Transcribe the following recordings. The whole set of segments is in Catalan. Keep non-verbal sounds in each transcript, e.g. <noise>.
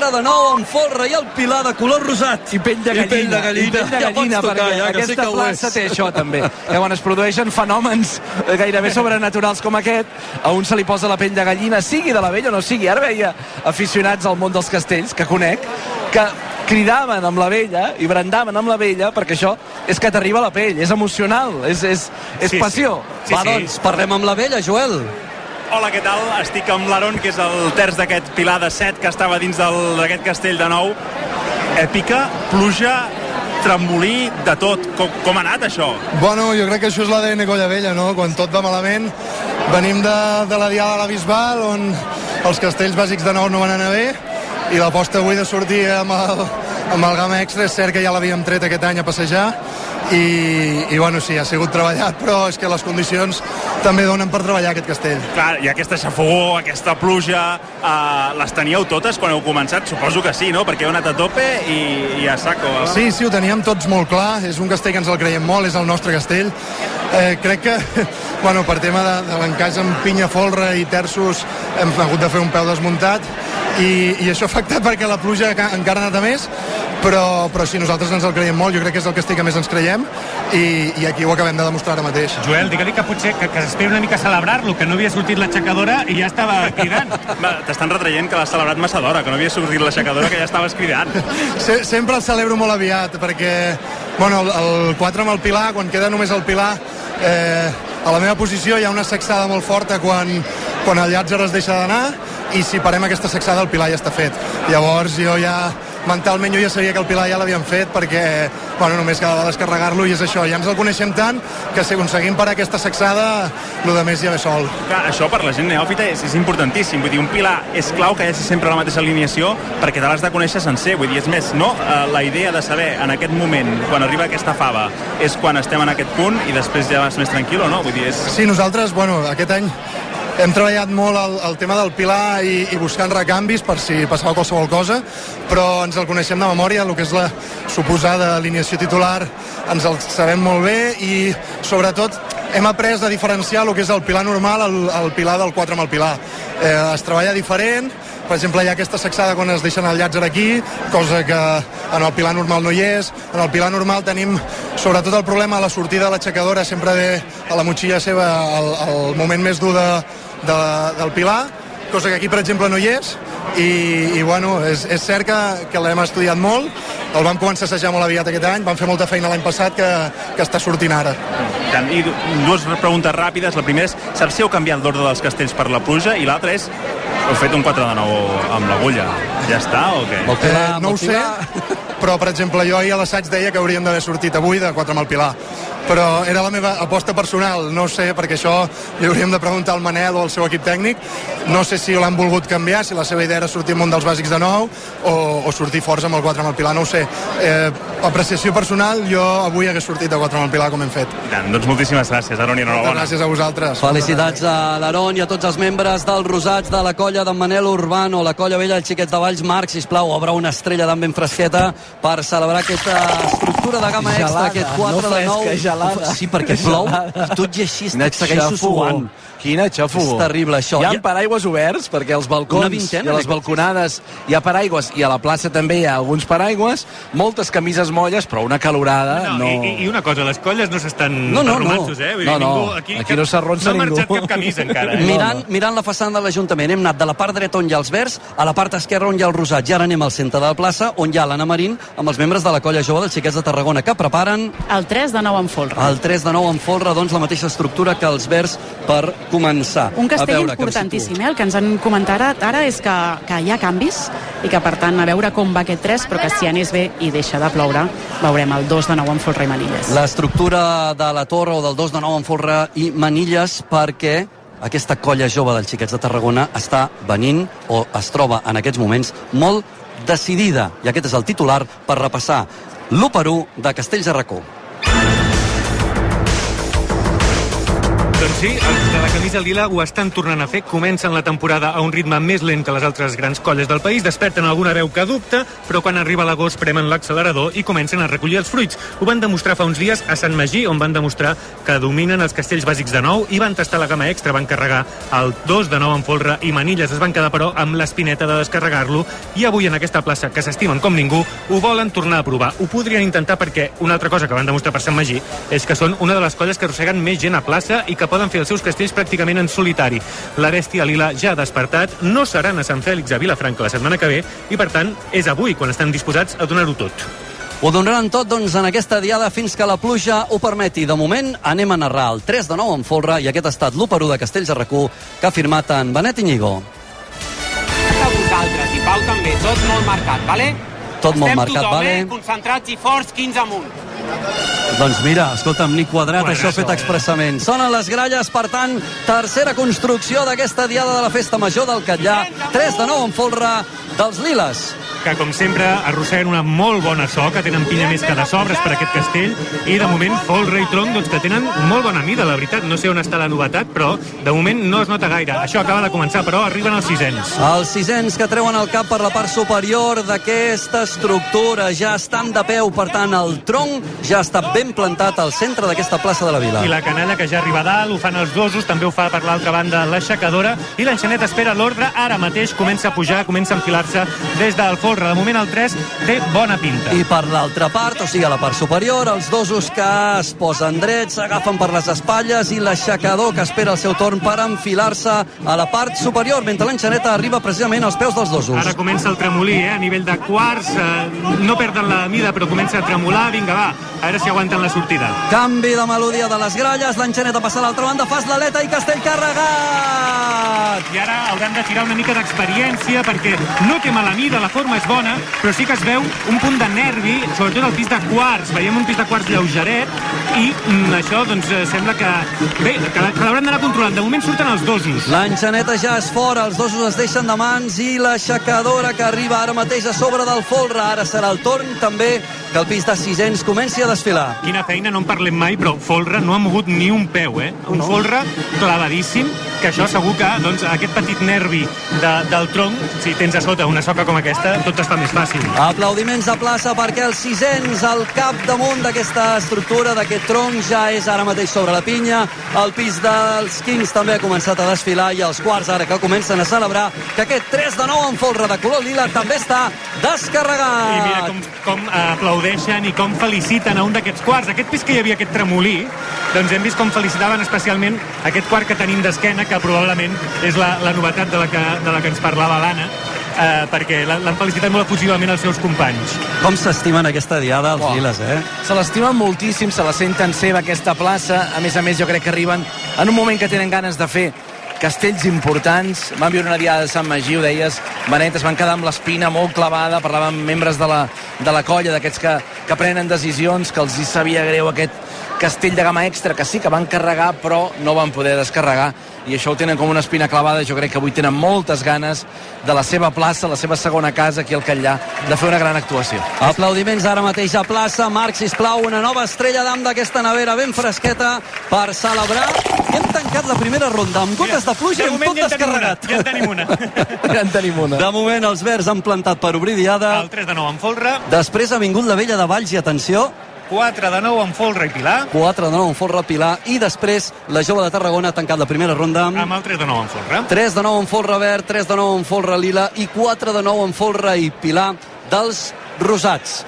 Entra de nou amb folre i el pilar de color rosat. I pell de gallina. I pell de gallina. Pell de Ja gallina, tocar, perquè ja, que sí aquesta que ho plaça té això, també. Que quan es produeixen fenòmens gairebé sobrenaturals com aquest, a un se li posa la pell de gallina, sigui de la vella o no sigui. Ara veia aficionats al món dels castells, que conec, que cridaven amb la vella i brandaven amb la vella perquè això és que t'arriba a la pell, és emocional, és, és, és Sí, sí. passió. Sí, Va, sí. doncs, parlem amb la vella, Joel. Hola, què tal? Estic amb l'Aaron, que és el terç d'aquest pilar de set que estava dins d'aquest castell de nou. Èpica, pluja, tremolí, de tot. Com, com ha anat això? Bueno, jo crec que això és l'ADN Colla Vella, no? Quan tot va malament, venim de, de la Diada a la Bisbal, on els castells bàsics de nou no van anar bé, i l'aposta avui de sortir amb el, amb el Gama Extra, és cert que ja l'havíem tret aquest any a passejar, i, i bueno, sí, ha sigut treballat, però és que les condicions també donen per treballar aquest castell. Clar, i aquesta xafogó, aquesta pluja, eh, les teníeu totes quan heu començat? Suposo que sí, no? Perquè heu anat a tope i, i a saco. eh? Sí, sí, ho teníem tots molt clar. És un castell que ens el creiem molt, és el nostre castell. Eh, crec que, <laughs> bueno, per tema de, de l'encaix amb pinya, folre i terços, hem hagut de fer un peu desmuntat i, i això ha afectat perquè la pluja ca- encara ha anat a més, però, però sí, nosaltres ens el creiem molt. Jo crec que és el castell que més ens creiem i, i aquí ho acabem de demostrar ara mateix. Joel, digue-li que potser que, que esperi una mica a celebrar-lo, que no havia sortit l'aixecadora i ja estava cridant. <laughs> Va, T'estan retraient que l'has celebrat massa d'hora, que no havia sortit l'aixecadora, que ja estaves cridant. <laughs> Se, sempre el celebro molt aviat perquè bueno, el, el 4 amb el Pilar, quan queda només el Pilar eh, a la meva posició hi ha una sexada molt forta quan, quan el Llàtzer es deixa d'anar i si parem aquesta sexada el Pilar ja està fet llavors jo ja mentalment jo ja sabia que el Pilar ja l'havien fet perquè bueno, només quedava descarregar-lo i és això, ja ens el coneixem tant que si aconseguim parar aquesta sexada el de més ja ve sol Clar, això per la gent neòfita és, és importantíssim. Vull dir, un pilar és clau que hi hagi sempre la mateixa alineació perquè te l'has de conèixer sencer. Vull dir, és més, no? Eh, la idea de saber en aquest moment, quan arriba aquesta fava, és quan estem en aquest punt i després ja vas més tranquil o no? Vull dir, és... Sí, nosaltres, bueno, aquest any hem treballat molt el, el tema del pilar i, i buscant recanvis per si passava qualsevol cosa, però ens el coneixem de memòria, el que és la suposada alineació titular ens el sabem molt bé i sobretot hem après a diferenciar el que és el pilar normal el, el pilar del 4 amb el pilar. Eh, es treballa diferent, per exemple, hi ha aquesta sacsada quan es deixen el llàtzer aquí, cosa que en el pilar normal no hi és. En el pilar normal tenim sobretot el problema a la sortida de l'aixecadora, sempre ve a la motxilla seva el, el moment més dur de, de, del pilar, cosa que aquí, per exemple, no hi és, i, i bueno, és, és cert que, que l'hem estudiat molt, el vam començar a assajar molt aviat aquest any, vam fer molta feina l'any passat que, que està sortint ara. Tant, I du- dues preguntes ràpides. La primera és, saps si heu canviat l'ordre dels castells per la pluja? I l'altra és, heu fet un 4 de 9 amb l'agulla. Ja està o què? Amb el Pilar, Eh, amb no ho sé, però per exemple jo ahir a l'assaig deia que hauríem d'haver sortit avui de 4 amb el Pilar. Però era la meva aposta personal. No ho sé, perquè això li hauríem de preguntar al Manel o al seu equip tècnic. No sé si l'han volgut canviar, si la seva idea era sortir amb un dels bàsics de nou o, o sortir forts amb el 4 amb el Pilar, no ho sé. Eh, apreciació personal, jo avui hagués sortit de 4 amb el Pilar com hem fet. I tant, doncs moltíssimes gràcies, Aaron, i moltes enhorabona. gràcies a vosaltres. Felicitats a l'Aron i a tots els membres dels Rosats de la colla d'en Manel Urbano, la colla vella dels xiquets de Valls. Marc, sisplau, obre una estrella d'en ben fresqueta per celebrar aquesta estructura de gamma extra, Gelada, aquest 4 no de 9. fresca, gelada. Sí, perquè plou, Gelada. tot i així segueixo suant. Quina xafogó. És terrible, això. Hi ha paraigües oberts, perquè als Una balcons vintena, i a les balconades hi ha paraigües, i a la plaça també hi ha alguns paraigües, moltes camises molles, però una calorada no... I, i, I una cosa, les colles no s'estan No, no, per no. eh? Vull No, dir, no. ningú, aquí, Aquí no s'arronsa no ha marxat ningú. cap camisa <laughs> encara. Eh? Mirant, mirant la façana de l'Ajuntament, hem anat de la part dreta on hi ha els verds a la part esquerra on hi ha els rosats. I ara anem al centre de la plaça on hi ha l'Anna Marín amb els membres de la colla jove dels xiquets de Tarragona que preparen El 3 de 9 en folre. el 3 de 9 en folre, doncs la mateixa estructura que els verds per començar. Un A castell veure, que em importantíssim, eh? El que ens han comentat ara, és que, que hi ha canvis i que, per tant, a veure com va aquest 3, però que si anés bé i deixa de ploure, veurem el 2 de 9 en folre i manilles. L'estructura de la torre o del 2 de 9 en folre i manilles perquè aquesta colla jove dels xiquets de Tarragona està venint o es troba en aquests moments molt decidida. I aquest és el titular per repassar l'1 per 1 de Castells de Racó. Doncs sí, els de la camisa lila ho estan tornant a fer. Comencen la temporada a un ritme més lent que les altres grans colles del país, desperten alguna veu que dubta, però quan arriba l'agost premen l'accelerador i comencen a recollir els fruits. Ho van demostrar fa uns dies a Sant Magí, on van demostrar que dominen els castells bàsics de nou i van tastar la gamma extra, van carregar el 2 de nou en folre i manilles. Es van quedar, però, amb l'espineta de descarregar-lo i avui en aquesta plaça, que s'estimen com ningú, ho volen tornar a provar. Ho podrien intentar perquè una altra cosa que van demostrar per Sant Magí és que són una de les colles que arrosseguen més gent a plaça i que poden fer els seus castells pràcticament en solitari. La bèstia lila ja ha despertat, no seran a Sant Fèlix a Vilafranca la setmana que ve i, per tant, és avui quan estan disposats a donar-ho tot. Ho donaran tot, doncs, en aquesta diada fins que la pluja ho permeti. De moment, anem a narrar el 3 de 9 en folre i aquest ha estat l'1 per 1 de Castells a RAC1 que ha firmat en Benet Iñigo. a vosaltres i Pau també, tot molt marcat, vale? Tot molt Estem marcat, tothom, vale? Eh? Concentrats i forts, 15 amunt. Doncs mira, escolta'm, ni quadrat, Quadrat, això fet eh? expressament. Sonen les gralles, per tant, tercera construcció d'aquesta diada de la Festa Major del Catllà. 3 de 9 en folre dels Liles. que com sempre arrosseguen una molt bona so, que tenen pinya més que de sobres per aquest castell, i de moment Folre i Tronc doncs, que tenen molt bona mida, la veritat. No sé on està la novetat, però de moment no es nota gaire. Això acaba de començar, però arriben els sisens. Els sisens que treuen el cap per la part superior d'aquesta estructura ja estan de peu, per tant, el tronc ja està ben plantat al centre d'aquesta plaça de la vila. I la canalla que ja arriba a dalt, ho fan els dosos, també ho fa per l'altra banda l'aixecadora, i l'enxanet espera l'ordre, ara mateix comença a pujar, comença a enfilar-se des del folre. De moment el 3 té bona pinta. I per l'altra part, o sigui, a la part superior, els dosos que es posen drets, s'agafen per les espatlles i l'aixecador que espera el seu torn per enfilar-se a la part superior, mentre l'enxaneta arriba precisament als peus dels dosos. Ara comença el tremolí, eh? a nivell de quarts, eh, no perden la mida, però comença a tremolar. Vinga, va, a veure si aguanten la sortida. Canvi de melodia de les gralles, l'enxaneta passa a l'altra banda, fas l'aleta i Castell carregat! I ara hauran de tirar una mica d'experiència perquè no té mala mida, la forma és bona, però sí que es veu un punt de nervi, sobretot al pis de quarts. Veiem un pis de quarts lleugeret i mm, això doncs eh, sembla que... Bé, que, que l'hauran d'anar controlant. De moment surten els dosos. L'enxaneta ja és fora, els dosos es deixen de mans i l'aixecadora que arriba ara mateix a sobre del folre. Ara serà el torn també que el pis de 600 comenci a desfilar. Quina feina, no en parlem mai, però Folre no ha mogut ni un peu, eh? Un Folre clavadíssim, que això segur que doncs, aquest petit nervi de, del tronc, si tens a sota una soca com aquesta, tot es fa més fàcil. Aplaudiments a plaça perquè el 600 al capdamunt d'aquesta estructura, d'aquest tronc, ja és ara mateix sobre la pinya. El pis dels Kings també ha començat a desfilar i els quarts ara que comencen a celebrar que aquest 3 de 9 en folre de color lila també està descarregat. I mira com, com aplaudeixen i com feliciten a un d'aquests quarts. Aquest pis que hi havia aquest tremolí, doncs hem vist com felicitaven especialment aquest quart que tenim d'esquena, que probablement és la, la novetat de la que, de la que ens parlava l'Anna, eh, perquè l'han felicitat molt efusivament els seus companys. Com s'estimen aquesta diada els Uah. liles, eh? Se l'estimen moltíssim, se la senten seva aquesta plaça. A més a més, jo crec que arriben en un moment que tenen ganes de fer castells importants. Van viure una diada de Sant Magí, ho deies, Benet, es van quedar amb l'espina molt clavada, parlaven amb membres de la, de la colla, d'aquests que, que prenen decisions, que els hi sabia greu aquest castell de gamma extra, que sí que van carregar, però no van poder descarregar, i això ho tenen com una espina clavada. Jo crec que avui tenen moltes ganes de la seva plaça, la seva segona casa aquí al Catllà, de fer una gran actuació. Aplaudiments ara mateix a plaça. Marc, sisplau, una nova estrella d'am d'aquesta nevera ben fresqueta per celebrar. I hem tancat la primera ronda amb gotes de pluja i amb tot descarregat. Ja en tenim una. <laughs> Ja en tenim una. De moment els verds han plantat per obrir diada. El 3 de 9 en folre, Després ha vingut la vella de Valls i atenció, 4 de 9 en folre i pilar, 4 de 9 en Folre Pilar i després la jove de Tarragona ha tancat la primera ronda amb amb el 3 de 9 en folre. 3 de 9 en Folre Verd, 3 de 9 en Folre Lila i 4 de 9 en Folre i Pilar dels Rosats.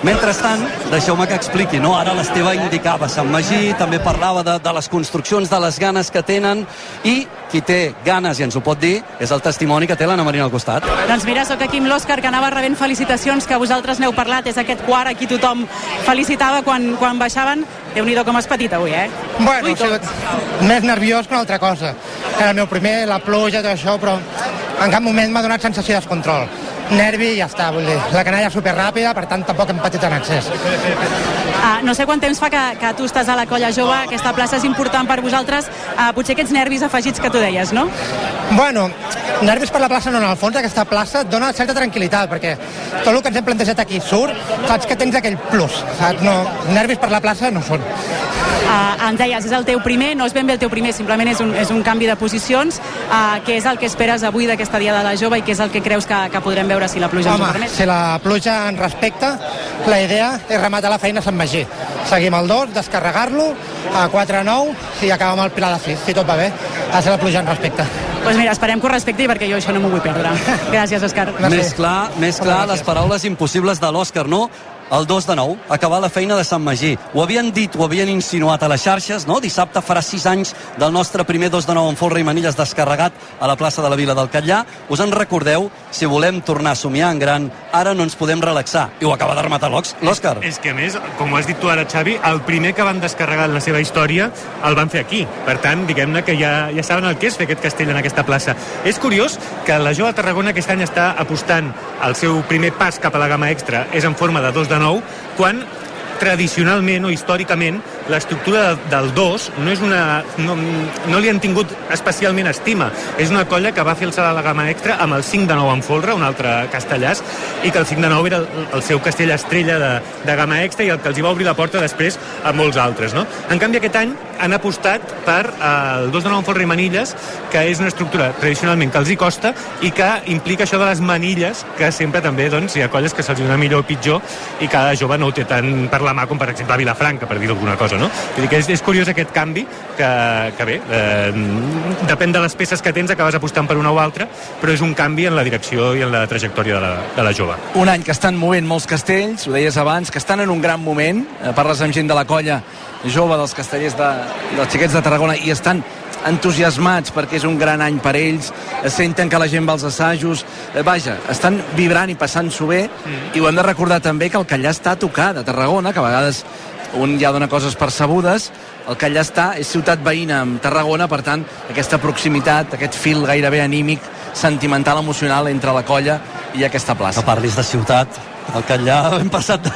Mentrestant, deixeu-me que expliqui, no? Ara l'Esteve indicava Sant Magí, també parlava de, de les construccions, de les ganes que tenen, i qui té ganes, i ens ho pot dir, és el testimoni que té l'Anna Marina al costat. Doncs mira, sóc aquí amb l'Òscar, que anava rebent felicitacions, que vosaltres n'heu parlat, és aquest quart, aquí tothom felicitava quan, quan baixaven. déu nhi com has patit avui, eh? Bueno, Ui, sigut més nerviós que una altra cosa. Era el meu primer, la pluja, tot això, però en cap moment m'ha donat sensació de descontrol. Nervi i ja està, vull dir. La canalla és superràpida, per tant tampoc hem patit en excés. Ah, no sé quant temps fa que, que tu estàs a la colla jove, aquesta plaça és important per vosaltres, ah, potser aquests nervis afegits que tu deies, no? Bueno, nervis per la plaça no, en el fons aquesta plaça et dona certa tranquil·litat, perquè tot el que ens hem plantejat aquí surt, saps que tens aquell plus, saps? No, nervis per la plaça no són. Uh, ens deies, és el teu primer, no és ben bé el teu primer, simplement és un, és un canvi de posicions. Uh, què és el que esperes avui d'aquesta dia de la jove i què és el que creus que, que podrem veure si la pluja ens ho Home, permet? si la pluja ens respecta, la idea és rematar la feina a Sant Magí. Seguim el 2, descarregar-lo a 4-9 i acabar amb el Pilar de 6, si tot va bé. De ser la pluja en respecte. Doncs pues mira, esperem que ho respecti perquè jo això no m'ho vull perdre. Gràcies, Òscar. Més clar, més clar les paraules impossibles de l'Òscar, no? El 2 de 9, acabar la feina de Sant Magí. Ho havien dit, ho havien insinuat a les xarxes, no? Dissabte farà 6 anys del nostre primer 2 de 9 en folre i manilles descarregat a la plaça de la Vila del Catllà. Us en recordeu? Si volem tornar a somiar en gran, ara no ens podem relaxar. I ho acaba de rematar l'Òscar. És que, a més, com ho has dit tu ara, Xavi, el primer que van descarregar en la seva història el van fer aquí. Per tant, diguem-ne que ja, ja saben el que és fer aquest castell en aquesta plaça. És curiós que la Jove Tarragona aquest any està apostant el seu primer pas cap a la gamma extra és en forma de 2 de 9, quan tradicionalment o històricament l'estructura de- del 2 no és una no, no li han tingut especialment estima és una colla que va fer el salt a la gamma extra amb el 5 de 9 en folre, un altre castellàs i que el 5 de 9 era el, el seu castell estrella de, de gamma extra i el que els hi va obrir la porta després a molts altres no? en canvi aquest any han apostat per eh, el 2 de 9 en folre i manilles que és una estructura tradicionalment que els hi costa i que implica això de les manilles que sempre també doncs, hi ha colles que se'ls dona millor o pitjor i cada jove no ho té tant per la mà com per exemple a Vilafranca, per dir alguna cosa, no? Vull dir que és, és curiós aquest canvi que, que bé, eh, depèn de les peces que tens, acabes apostant per una o altra, però és un canvi en la direcció i en la trajectòria de la, de la jove. Un any que estan movent molts castells, ho deies abans, que estan en un gran moment. Eh, Parles amb gent de la colla jove dels castellers de, dels xiquets de Tarragona i estan entusiasmats perquè és un gran any per ells, eh, senten que la gent va als assajos, eh, vaja, estan vibrant i passant-s'ho bé, mm. i ho hem de recordar també que el Callà està a tocar de Tarragona, que a vegades un ja dona coses percebudes, el Callà està, és ciutat veïna amb Tarragona, per tant, aquesta proximitat, aquest fil gairebé anímic, sentimental, emocional entre la colla i aquesta plaça. Que parlis de ciutat, el Catllà hem passat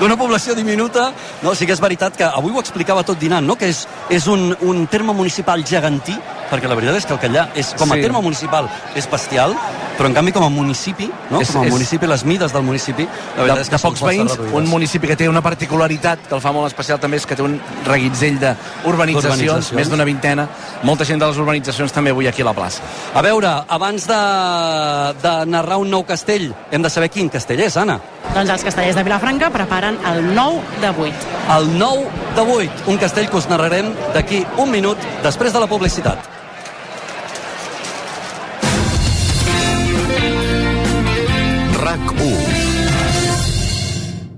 d'una població diminuta. No, sí que és veritat que avui ho explicava tot dinant, no? que és, és un, un terme municipal gegantí, perquè la veritat és que el Catllà és, com a Sí. terme municipal és bestial, però en canvi com a municipi, no? És- com a és- municipi, les mides del municipi, la de, veritat és que de són pocs veïns, reduïdes. un municipi que té una particularitat que el fa molt especial també és que té un reguitzell d'urbanitzacions, Urbanitzacions. més d'una vintena, molta gent de les urbanitzacions també avui aquí a la plaça. A veure, abans de, de narrar un nou castell, hem de saber quin castell és, Anna. Doncs els castellers de Vilafranca preparen el 9 de 8. El 9 de 8, un castell que us narrarem d'aquí un minut després de la publicitat.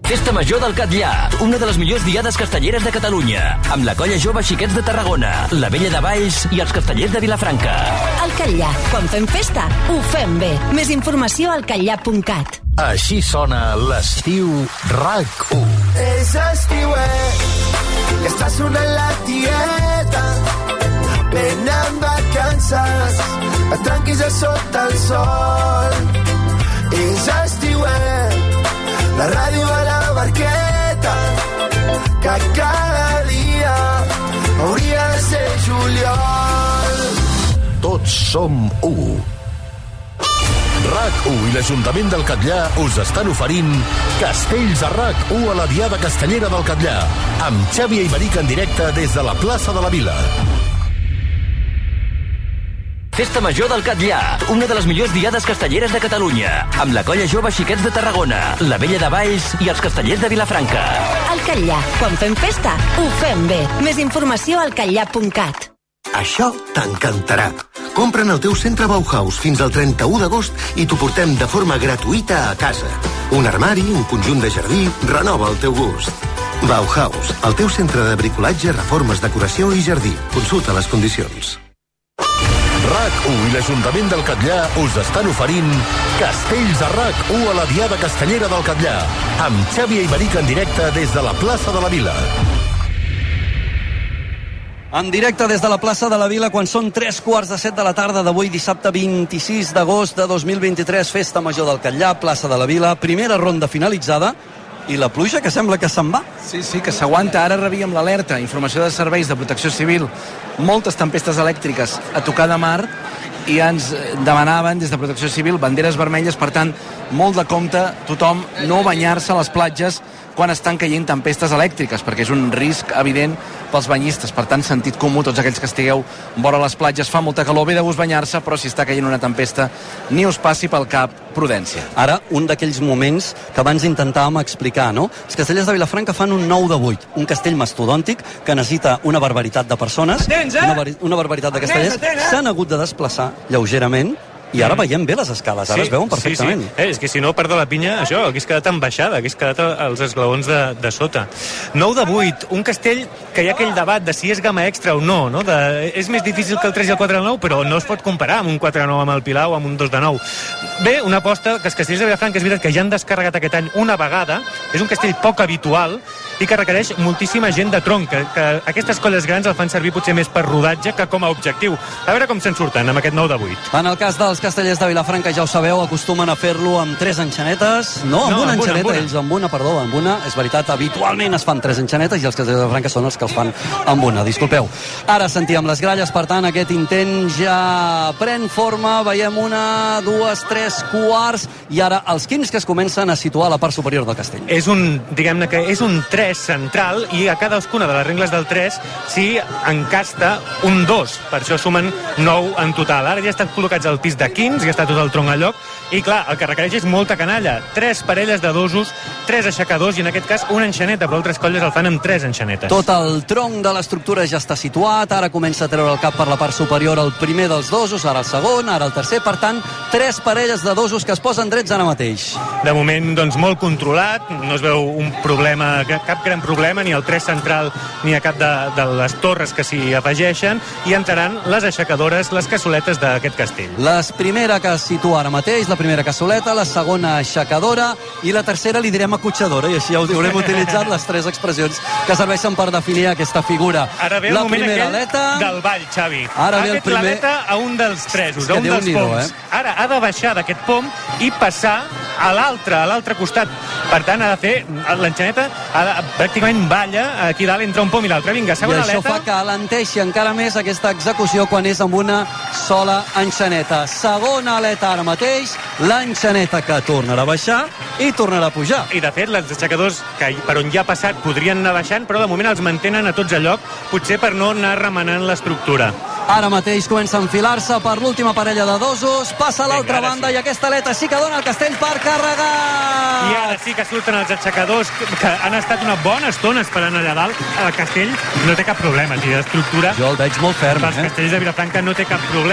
Festa Major del Catllà, una de les millors diades castelleres de Catalunya, amb la colla jove Xiquets de Tarragona, la Vella de Valls i els castellers de Vilafranca. Al Catllà, quan fem festa, ho fem bé. Més informació al catllà.cat. Així sona l'estiu RAC1 És estiuet, que està sonant la tieta, venen vacances, et tranquis a sota el sol. És estiuet, la ràdio a la barqueta, que cada dia hauria de ser juliol. Tots som u RAC1 i l'Ajuntament del Catllà us estan oferint Castells a RAC1 a la Diada Castellera del Catllà amb Xavi Aymeric en directe des de la plaça de la Vila. Festa Major del Catllà, una de les millors diades castelleres de Catalunya, amb la colla jove Xiquets de Tarragona, la Vella de Valls i els castellers de Vilafranca. Al Catllà, quan fem festa, ho fem bé. Més informació al catllà.cat. Això t'encantarà. Compra'n el teu centre Bauhaus fins al 31 d'agost i t'ho portem de forma gratuïta a casa. Un armari, un conjunt de jardí, renova el teu gust. Bauhaus, el teu centre de bricolatge, reformes, decoració i jardí. Consulta les condicions. RAC1 i l'Ajuntament del Catllà us estan oferint Castells a RAC1 a la Diada Castellera del Catllà amb Xavi Aymeric en directe des de la plaça de la Vila. En directe des de la plaça de la Vila, quan són 3 quarts de 7 de la tarda d'avui, dissabte 26 d'agost de 2023, Festa Major del Catllà, plaça de la Vila, primera ronda finalitzada, i la pluja que sembla que se'n va. Sí, sí, que s'aguanta. Ara rebíem l'alerta, informació de serveis de protecció civil, moltes tempestes elèctriques a tocar de mar, i ja ens demanaven des de Protecció Civil banderes vermelles, per tant, molt de compte. Tothom no banyar-se a les platges quan estan caient tempestes elèctriques, perquè és un risc evident pels banyistes. Per tant, sentit comú, tots aquells que estigueu vora les platges, fa molta calor, ve de gust banyar-se, però si està caient una tempesta, ni us passi pel cap prudència. Ara, un d'aquells moments que abans intentàvem explicar, no? Els castellers de Vilafranca fan un 9 de 8, un castell mastodòntic que necessita una barbaritat de persones, Atents, eh? una, bar- una barbaritat de castellers, eh? s'han hagut de desplaçar lleugerament i ara veiem bé les escales, ara es veuen perfectament. Sí, sí. Eh, és que si no, perdó la pinya, això, hagués quedat en baixada, hagués quedat als esglaons de, de sota. 9 de 8, un castell que hi ha aquell debat de si és gamma extra o no, no? De, és més difícil que el 3 i el 4 de 9, però no es pot comparar amb un 4 de 9 amb el Pilar o amb un 2 de 9. Bé, una aposta que els castells de Vilafranca és veritat que ja han descarregat aquest any una vegada, és un castell poc habitual, i que requereix moltíssima gent de tronc, que, que aquestes colles grans el fan servir potser més per rodatge que com a objectiu. A veure com se'n surten amb aquest 9 de 8. En el cas dels castellers de Vilafranca, ja ho sabeu, acostumen a fer-lo amb tres enxanetes. No, amb No, una amb una, enxaneta, amb una. ells amb una, perdó, amb una. És veritat, habitualment es fan tres enxanetes i els castellers de Vilafranca són els que els fan amb una. Disculpeu. Ara sentíem les gralles, per tant, aquest intent ja pren forma. Veiem una, dues, tres quarts i ara els quins que es comencen a situar a la part superior del castell. és un, diguem-ne que és un 3 central i a cadascuna de les regles del 3 s'hi encasta un 2. Per això sumen 9 en total. Ara ja estan col·locats al pis de 15, ja està tot el tronc a lloc i clar, el que requereix és molta canalla. Tres parelles de dosos, tres aixecadors i en aquest cas una enxaneta, però altres colles el fan amb tres enxanetes. Tot el tronc de l'estructura ja està situat, ara comença a treure el cap per la part superior el primer dels dosos, ara el segon, ara el tercer, per tant, tres parelles de dosos que es posen drets ara mateix. De moment, doncs, molt controlat, no es veu un problema, cap gran problema, ni al 3 central ni a cap de, de les torres que s'hi afegeixen, i entraran les aixecadores, les cassoletes d'aquest castell. La primera que es situa ara mateix, la primera cassoleta, la segona aixecadora i la tercera li direm acotxadora i així ja ho haurem utilitzat les tres expressions que serveixen per definir aquesta figura. Ara ve el la moment primera aquell aleta... del ball, Xavi. Ara ve el primer- a un dels tresos, a un dels poms. eh? Ara ha de baixar d'aquest pom i passar a l'altre, a l'altre costat. Per tant, ha de fer l'enxaneta, pràcticament balla aquí dalt entre un pom i l'altre. Vinga, I segona això aleta. fa que alenteixi encara més aquesta execució quan és amb una sola enxaneta. Segona aleta ara mateix, l'enxaneta que tornarà a baixar i tornarà a pujar. I de fet, els aixecadors que per on ja ha passat podrien anar baixant, però de moment els mantenen a tots a lloc, potser per no anar remenant l'estructura. Ara mateix comença a enfilar-se per l'última parella de dosos, passa a l'altra banda i aquesta aleta sí que dona el castell per carregar. I ara sí que surten els aixecadors que, han estat una bona estona esperant allà dalt. El castell no té cap problema, si d'estructura... Jo el veig molt ferm, Els eh? castells de Vilafranca no té cap problema.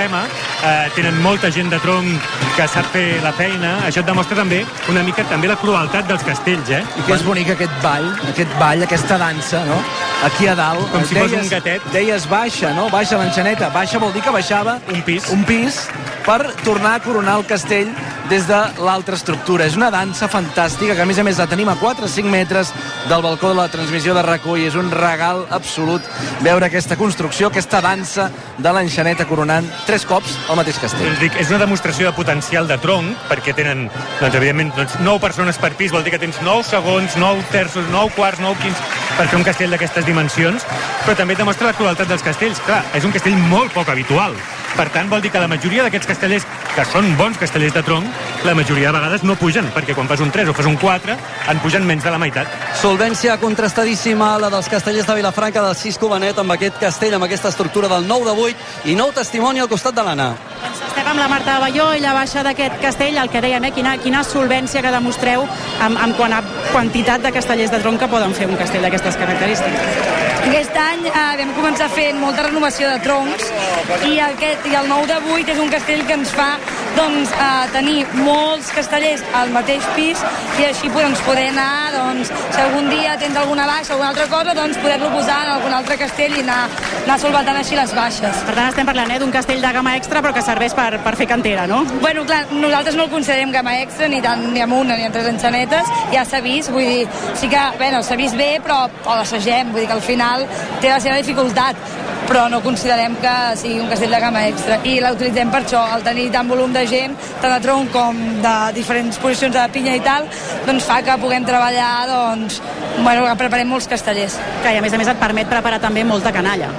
Eh, tenen molta gent de tronc que sap fer la feina. Això et demostra també una mica també la crueltat dels castells, eh? I que és bonic aquest ball, aquest ball, aquesta dansa, no? Aquí a dalt. Com si fos un gatet. Deies baixa, no? Baixa l'enxaneta. Baixa vol dir que baixava... Un pis. Un pis per tornar a coronar el castell des de l'altra estructura. És una dansa fantàstica que, a més a més, la tenim a 4 o 5 metres del balcó de la transmissió de RAC1 i és un regal absolut veure aquesta construcció, aquesta dansa de l'enxaneta coronant tres cops el mateix castell. Doncs dic, és una demostració de potencial de tronc, perquè tenen, doncs, evidentment, doncs, 9 persones per pis, vol dir que tens 9 segons, 9 terços, 9 quarts, 9 quins, per fer un castell d'aquestes dimensions, però també demostra la crueltat dels castells. Clar, és un castell molt poc habitual. Per tant, vol dir que la majoria d'aquests castellers, que són bons castellers de tronc, la majoria de vegades no pugen, perquè quan fas un 3 o fas un 4, en pugen menys de la meitat. Solvència contrastadíssima, la dels castellers de Vilafranca del Cisco Benet, amb aquest castell, amb aquesta estructura del 9 de 8 i nou testimoni al costat de l'Anna. Estem amb la Marta Balló, ella baixa d'aquest castell, el que dèiem, eh? quina, quina solvència que demostreu amb, amb quant a quantitat de castellers de tronc que poden fer un castell d'aquestes característiques. Aquest any eh, vam començar fent molta renovació de troncs i, aquest, i el 9 de 8 és un castell que ens fa doncs, eh, tenir molts castellers al mateix pis i així doncs, poder anar, doncs, si algun dia tens alguna baixa o alguna altra cosa, doncs poder-lo posar en algun altre castell i anar, anar solventant així les baixes. Per tant, estem parlant eh, d'un castell de gamma extra però que serveix per, per fer cantera, no? Bueno, clar, nosaltres no el considerem gamma extra, ni, tant, ni amb una ni amb tres enxanetes, ja s'ha vist, vull dir, sí que, bueno, s'ha vist bé, però ho l'assagem, vull dir que al final té la seva dificultat, però no considerem que sigui un castell de gamma extra i l'utilitzem per això, al tenir tant volum de gent tant de tronc com de diferents posicions de pinya i tal, doncs fa que puguem treballar, doncs, bueno, que preparem molts castellers. Que i a més a més et permet preparar també molta canalla.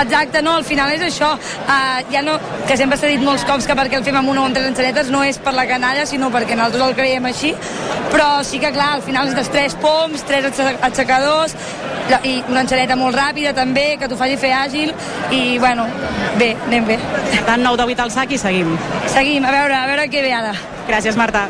Exacte, no, al final és això. Uh, ja no, que sempre s'ha dit molts cops que perquè el fem amb una o amb tres enxanetes no és per la canalla, sinó perquè nosaltres el creiem així, però sí que clar, al final és dels tres poms, tres aixecadors, i una enxaneta molt ràpida també, que t'ho faci fer àgil, i bueno, bé, anem bé. Per tant, 9 de 8 al sac i seguim. Seguim, a veure, a veure què ve ara. Gràcies, Marta.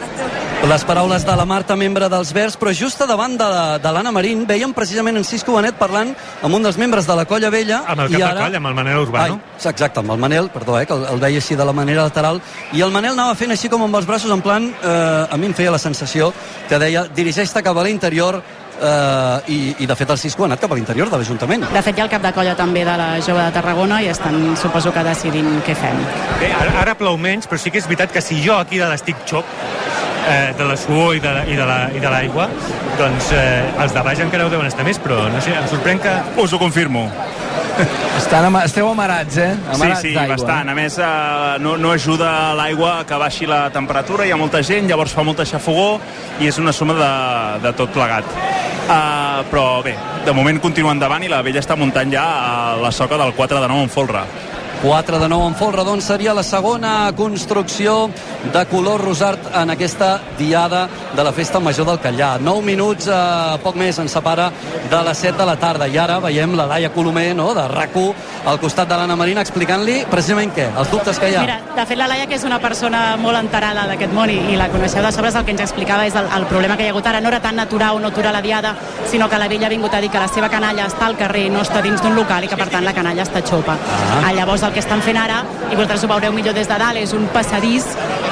Les paraules de la Marta, membre dels Verds, però just a davant de, de l'Anna Marín veiem precisament en Cisco Benet parlant amb un dels membres de la Colla Vella. Amb el i cap de ara... colla, amb el Manel Urbano. Ai, exacte, amb el Manel, perdó, eh, que el, el veia així de la manera lateral. I el Manel anava fent així com amb els braços, en plan, eh, a mi em feia la sensació que deia dirigeix-te cap a l'interior eh, i, i de fet el Cisco ha anat cap a l'interior de l'Ajuntament. De fet, hi ha el cap de colla també de la jove de Tarragona i estan, suposo que decidint què fem. Bé, ara, ara plou menys, però sí que és veritat que si jo aquí de l'estic xop, eh, de la suor i de, la- i de la- i de l'aigua, doncs eh, els de baix encara ho deuen estar més, però no sé, em sorprèn que... Us ho confirmo. Estan ama esteu amarats, eh? Sí, Amarats sí, d'aigua. bastant. A més, eh, no, no ajuda l'aigua a que baixi la temperatura, hi ha molta gent, llavors fa molta xafogó i és una suma de, de tot plegat. Uh, però bé, de moment continua endavant i la vella està muntant ja a la soca del 4 de 9 en folre. 4 de 9 en folre, doncs seria la segona construcció de color rosart en aquesta diada de la Festa Major del Callà. 9 minuts, eh, poc més, ens separa de les 7 de la tarda. I ara veiem la Laia Colomer, no?, de rac al costat de l'Anna Marina, explicant-li precisament què? Els dubtes que hi ha. Mira, de fet, la Laia, que és una persona molt enterada d'aquest món i, i la coneixeu de sobres, el que ens explicava és el, el problema que hi ha hagut ara. No era tant aturar o no aturar la diada, sinó que la vella ha vingut a dir que la seva canalla està al carrer, no està dins d'un local i que, per tant, la canalla està xopa. Ah. Llavors, el que estan fent ara, i vosaltres ho veureu millor des de dalt, és un passadís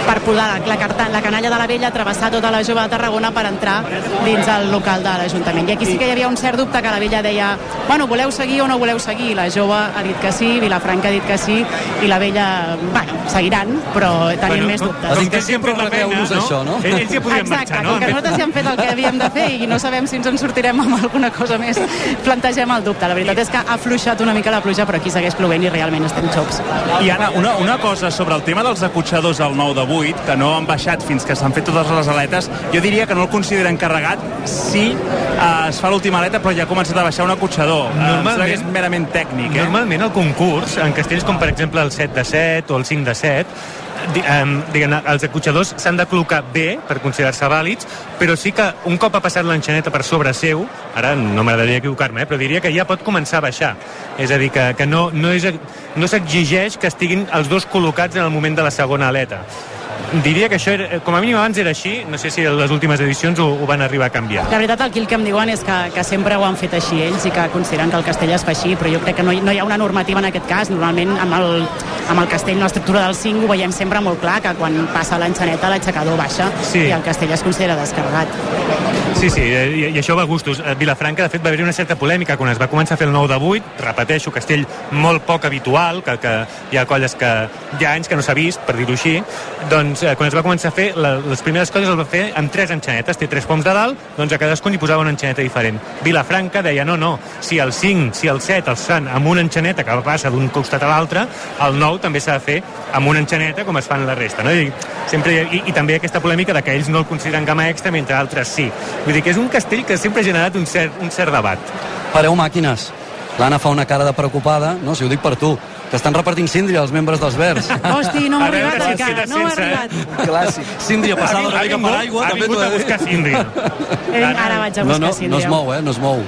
per posar la, la, carta- la canalla de la vella, travessar tota la jove de Tarragona per entrar dins el local de l'Ajuntament. I aquí sí que hi havia un cert dubte que la vella deia bueno, voleu seguir o no voleu seguir? La jove ha dit que sí, Vilafranca ha dit que sí, i la vella, bueno, seguiran, però tenien Bueno, més dubtes. com que fet la feina, no? això, no? Ells- ja podien Exacte, marxar, no? com que nosaltres ja hem fet el que havíem de fer i no sabem si ens en sortirem amb alguna cosa més, plantegem el dubte. La veritat és que ha afluixat una mica la pluja, però aquí segueix plovent i realment estem xops. I Anna, una, una cosa sobre el tema dels acotxadors al 9 de 8, que no han baixat fins que s'han fet totes les aletes, jo diria que no el consideren carregat si eh, es fa l'última aleta però ja ha començat a baixar un acotxador. Eh, sembla que és merament tècnic, eh? Normalment el concurs, en castells com per exemple el 7 de 7 o el 5 de 7, di, um, diguem els acotxadors s'han de col·locar bé per considerar-se vàlids, però sí que un cop ha passat l'enxaneta per sobre seu, ara no m'agradaria equivocar-me, eh, però diria que ja pot començar a baixar. És a dir, que, que no, no, és, no s'exigeix que estiguin els dos col·locats en el moment de la segona aleta. Diria que això, era, com a mínim abans era així, no sé si les últimes edicions ho, ho van arribar a canviar. La veritat, aquí el que em diuen és que, que sempre ho han fet així ells i que consideren que el castell es fa així, però jo crec que no hi, no hi ha una normativa en aquest cas. Normalment, amb el, amb el castell, l'estructura del 5, ho veiem sempre molt clar, que quan passa l'enxaneta l'aixecador baixa Sí. i el castell es considera descarregat. Sí, sí, eh, i, i això va a gustos. A Vilafranca, de fet, va haver-hi una certa polèmica quan es va començar a fer el 9 de 8, repeteixo, castell molt poc habitual, que, que hi ha colles que hi ha anys que no s'ha vist, per dir-ho així, doncs eh, quan es va començar a fer, la, les primeres coses el va fer amb tres enxanetes, té tres poms de dalt, doncs a cadascun hi posava una enxaneta diferent. Vilafranca deia, no, no, si el 5, si el 7 els fan amb una enxaneta que passa d'un costat a l'altre, el 9 també s'ha de fer amb una enxaneta com es fan la resta, no? I, sempre, i, i també aquesta polèmica de que ells no el consideren gamma extra mentre altres sí. Vull dir que és un castell que sempre ha generat un cert, un cert debat. Pareu màquines. L'Anna fa una cara de preocupada, no, si ho dic per tu, que estan repartint síndria els membres dels Verds. Hosti, no m'ha A veure arribat si encara, no m'ha eh? arribat. Clàssic. Síndria passada una mica per aigua, ha també vingut a he de dir. buscar síndria. Eh, Ara vaig a No, buscar no, no síndria. es mou, eh, no es mou.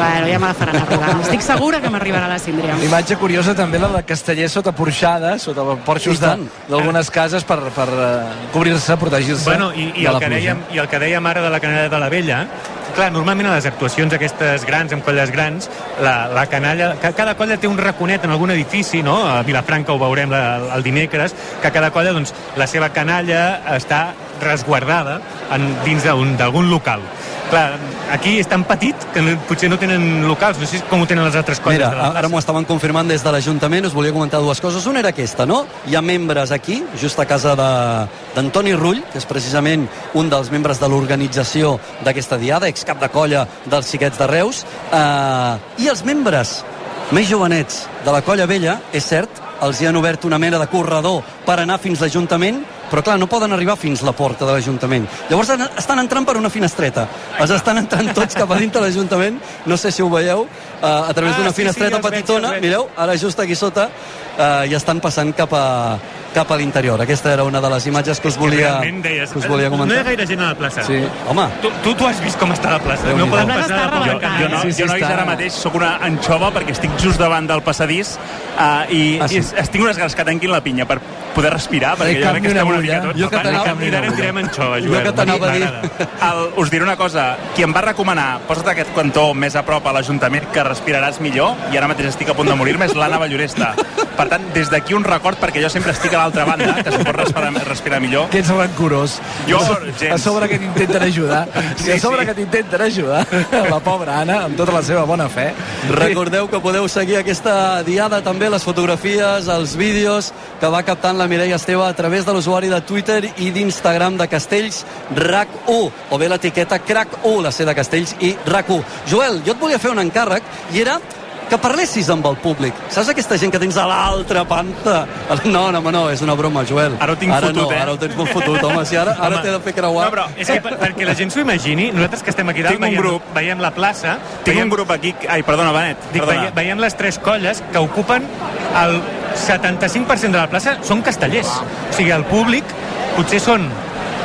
Bueno, ja me la faran arribar. Estic segura que m'arribarà la síndria. Imatge curiosa també la de castellers sota porxada, sota porxos d'algunes cases per, per uh, cobrir-se, protegir-se Bueno, i, i, de el la que pluja. dèiem, I el que dèiem ara de la canalla de la vella, clar, normalment a les actuacions aquestes grans, amb colles grans, la, la canalla, ca- cada colla té un raconet en algun edifici, no? A Vilafranca ho veurem la, el dimecres, que cada colla, doncs, la seva canalla està resguardada en, dins d'un- d'algun local. Clar, aquí és tan petit que no, potser no tenen locals, no sé com ho tenen les altres colles Mira, de la ara m'ho estaven confirmant des de l'Ajuntament, us volia comentar dues coses. Una era aquesta, no? Hi ha membres aquí, just a casa de- d'Antoni Rull, que és precisament un dels membres de l'organització d'aquesta diada, excap de colla dels xiquets de Reus, eh, i els membres més jovenets de la Colla Vella, és cert, els hi han obert una mena de corredor per anar fins l'Ajuntament, però clar, no poden arribar fins la porta de l'Ajuntament. Llavors an- estan entrant per una finestreta. Els estan entrant tots cap a dintre l'Ajuntament, no sé si ho veieu, eh, a través Ah, d'una sí, sí, finestreta veig, petitona, veig. mireu, ara just aquí sota, eh, i estan passant cap a, cap a l'interior. Aquesta era una de les imatges que us volia, deies, que us volia no hi ha comentar. gaire gent a la plaça. Sí. Home, Tu, tu, tu has vist com està la plaça. Déu-n'hi-do. No podem La passar plaça de està por Jo, jo, no, Sí, sí, jo nois, està. ara mateix sóc una anxova perquè estic just davant del passadís uh, i, Ah, sí? i es- estic unes ganes que tanquin la pinya per poder respirar, perquè jo crec que estem una mica tots. Jo que t'anava- d'ara en Jo que t'anava a dir. El, us diré una cosa, qui em va recomanar posa't aquest cantó més a prop a l'Ajuntament que respiraràs millor, i ara mateix estic a punt de morir-me, és l'Anna Balloresta. Per tant, des d'aquí un record, perquè jo sempre estic a l'altra banda, que s'ho pot respirar, respirar millor. Que ets rancorós. Jo, gens. a sobre que t'intenten ajudar. Sí, Sí, a sobre sí. que t'intenten ajudar. La pobra Anna, amb tota la seva bona fe. Recordeu que podeu seguir aquesta diada també, les fotografies, els vídeos que va captant la Mireia Esteve a través de l'usuari de Twitter i d'Instagram de Castells RAC1 o bé l'etiqueta CRAC1, la C de Castells i RAC1. Joel, jo et volia fer un encàrrec i era que parlessis amb el públic. Saps aquesta gent que tens a l'altra panta? <laughs> No, no, no, és una broma, Joel. Ara ho tinc ara fotut, no, eh? Ara ho tens molt fotut, home. Si ara, ara t'he de fer creuar. No, però És que per, perquè la gent s'ho imagini, nosaltres que estem aquí dalt Tinc un veiem, grup. veiem la plaça, Tinc veiem, un grup aquí... Ai, perdona, Benet. dic, Perdona. veiem, veiem les tres colles que ocupen el 75% de la plaça són castellers. O sigui, el públic potser són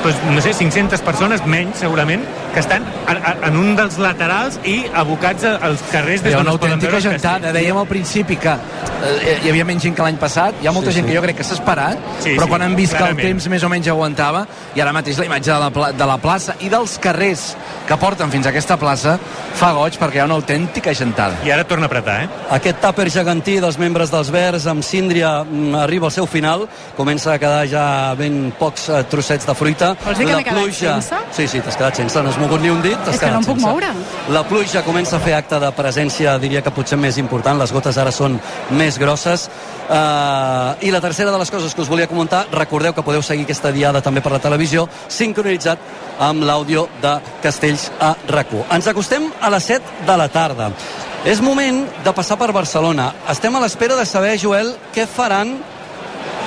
doncs, no sé, 500 persones, menys segurament, que estan en, en un dels laterals i abocats a- als carrers des d'on una es poden autèntica veure els gentada. castells. Dèiem al principi que eh, hi havia menys gent que l'any passat. Hi ha molta Sí, gent sí. que jo crec que s'ha esperat, Sí, però sí, quan han vist que clarament. el temps més o menys aguantava, i ara mateix la imatge de la, pla de la plaça i dels carrers que porten fins a aquesta plaça fa goig perquè hi ha una autèntica gentada. I ara torna a apretar, eh? Aquest tàper gegantí dels membres dels Verds amb síndria mm, arriba al seu final. Comença a quedar ja ben pocs eh, trossets de fruita. Vols dir que La m'he quedat pluja- sense? Sí, sí, t'has quedat sense. No has mogut ni un dit. És que no em puc sense. moure. La pluja comença a fer acte de presència, diria que potser més important. Les gotes ara són més grosses. Uh, I la tercera de les coses que us volia comentar, recordeu que podeu seguir aquesta diada també per la televisió, sincronitzat amb l'àudio de Castells a rac Ens acostem a les 7 de la tarda. És moment de passar per Barcelona. Estem a l'espera de saber, Joel, què faran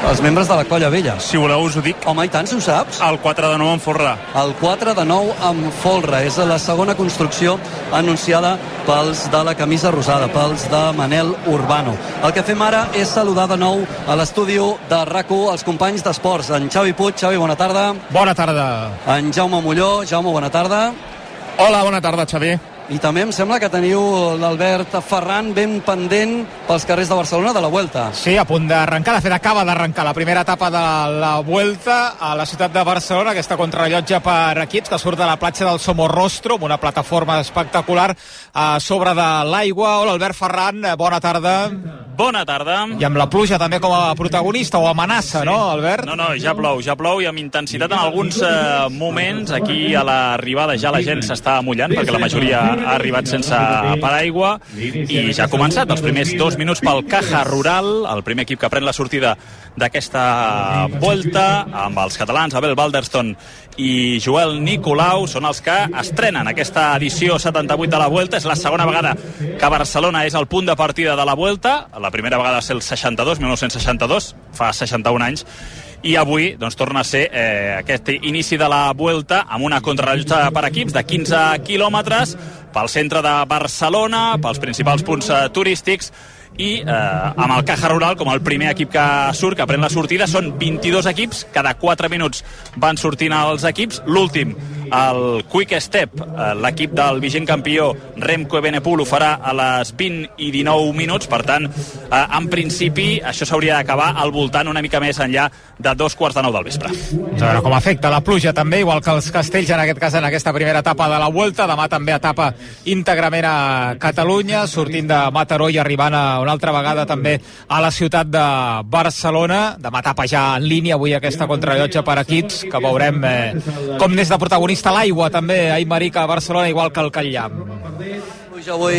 els membres de la Colla Vella. Si voleu us ho dic. Home, i tant, si ho saps. El 4 de 9 en Forra. El 4 de 9 amb folre. És la segona construcció anunciada pels de la camisa rosada, pels de Manel Urbano. El que fem ara és saludar de nou a l'estudi de rac els companys d'esports. En Xavi Puig. Xavi, bona tarda. Bona tarda. En Jaume Molló. Jaume, bona tarda. Hola, bona tarda, Xavi. I també em sembla que teniu l'Albert Ferran ben pendent pels carrers de Barcelona de la Vuelta. Sí, a punt d'arrencar. De fet, acaba d'arrencar la primera etapa de la Vuelta a la ciutat de Barcelona, aquesta contrarrellotge per equips que surt de la platja del Somorrostro, amb una plataforma espectacular a sobre de l'aigua. Hola, Albert Ferran, bona tarda. Bona tarda. I amb la pluja també com a protagonista o amenaça, no, Albert? No, no, ja plou, ja plou i amb intensitat en alguns eh, moments. Aquí a l'arribada ja la gent s'està mullant perquè la majoria ha arribat sense paraigua i ja ha començat els primers dos minuts pel Caja Rural, el primer equip que pren la sortida d'aquesta volta amb els catalans Abel Balderston i Joel Nicolau són els que estrenen aquesta edició 78 de la Vuelta. És la segona vegada que Barcelona és el punt de partida de la Vuelta. La primera vegada va ser el 62, 1962, fa 61 anys. I avui doncs, torna a ser eh, aquest inici de la Vuelta amb una contrarrellotge per equips de 15 quilòmetres pel centre de Barcelona, pels principals punts eh, turístics i eh, amb el Caja Rural com el primer equip que surt, que pren la sortida. Són 22 equips, cada 4 minuts van sortint els equips, l'últim el Quick Step, eh, l'equip del vigent campió Remco Evenepoel ho farà a les 20 i 19 minuts, per tant eh, en principi això s'hauria d'acabar al voltant una mica més enllà de dos quarts de nou del vespre. Doncs a veure com afecta la pluja també, igual que els castells en aquest cas en aquesta primera etapa de la Vuelta. Demà també etapa íntegrament a Catalunya, sortint de Mataró i arribant a una altra vegada també a la ciutat de Barcelona. Demà etapa ja en línia, avui aquesta contrarrellotge per equips, que veurem eh, com n'és de protagonista l'aigua també a Imarica, a Barcelona, igual que el Catllà. Pluja avui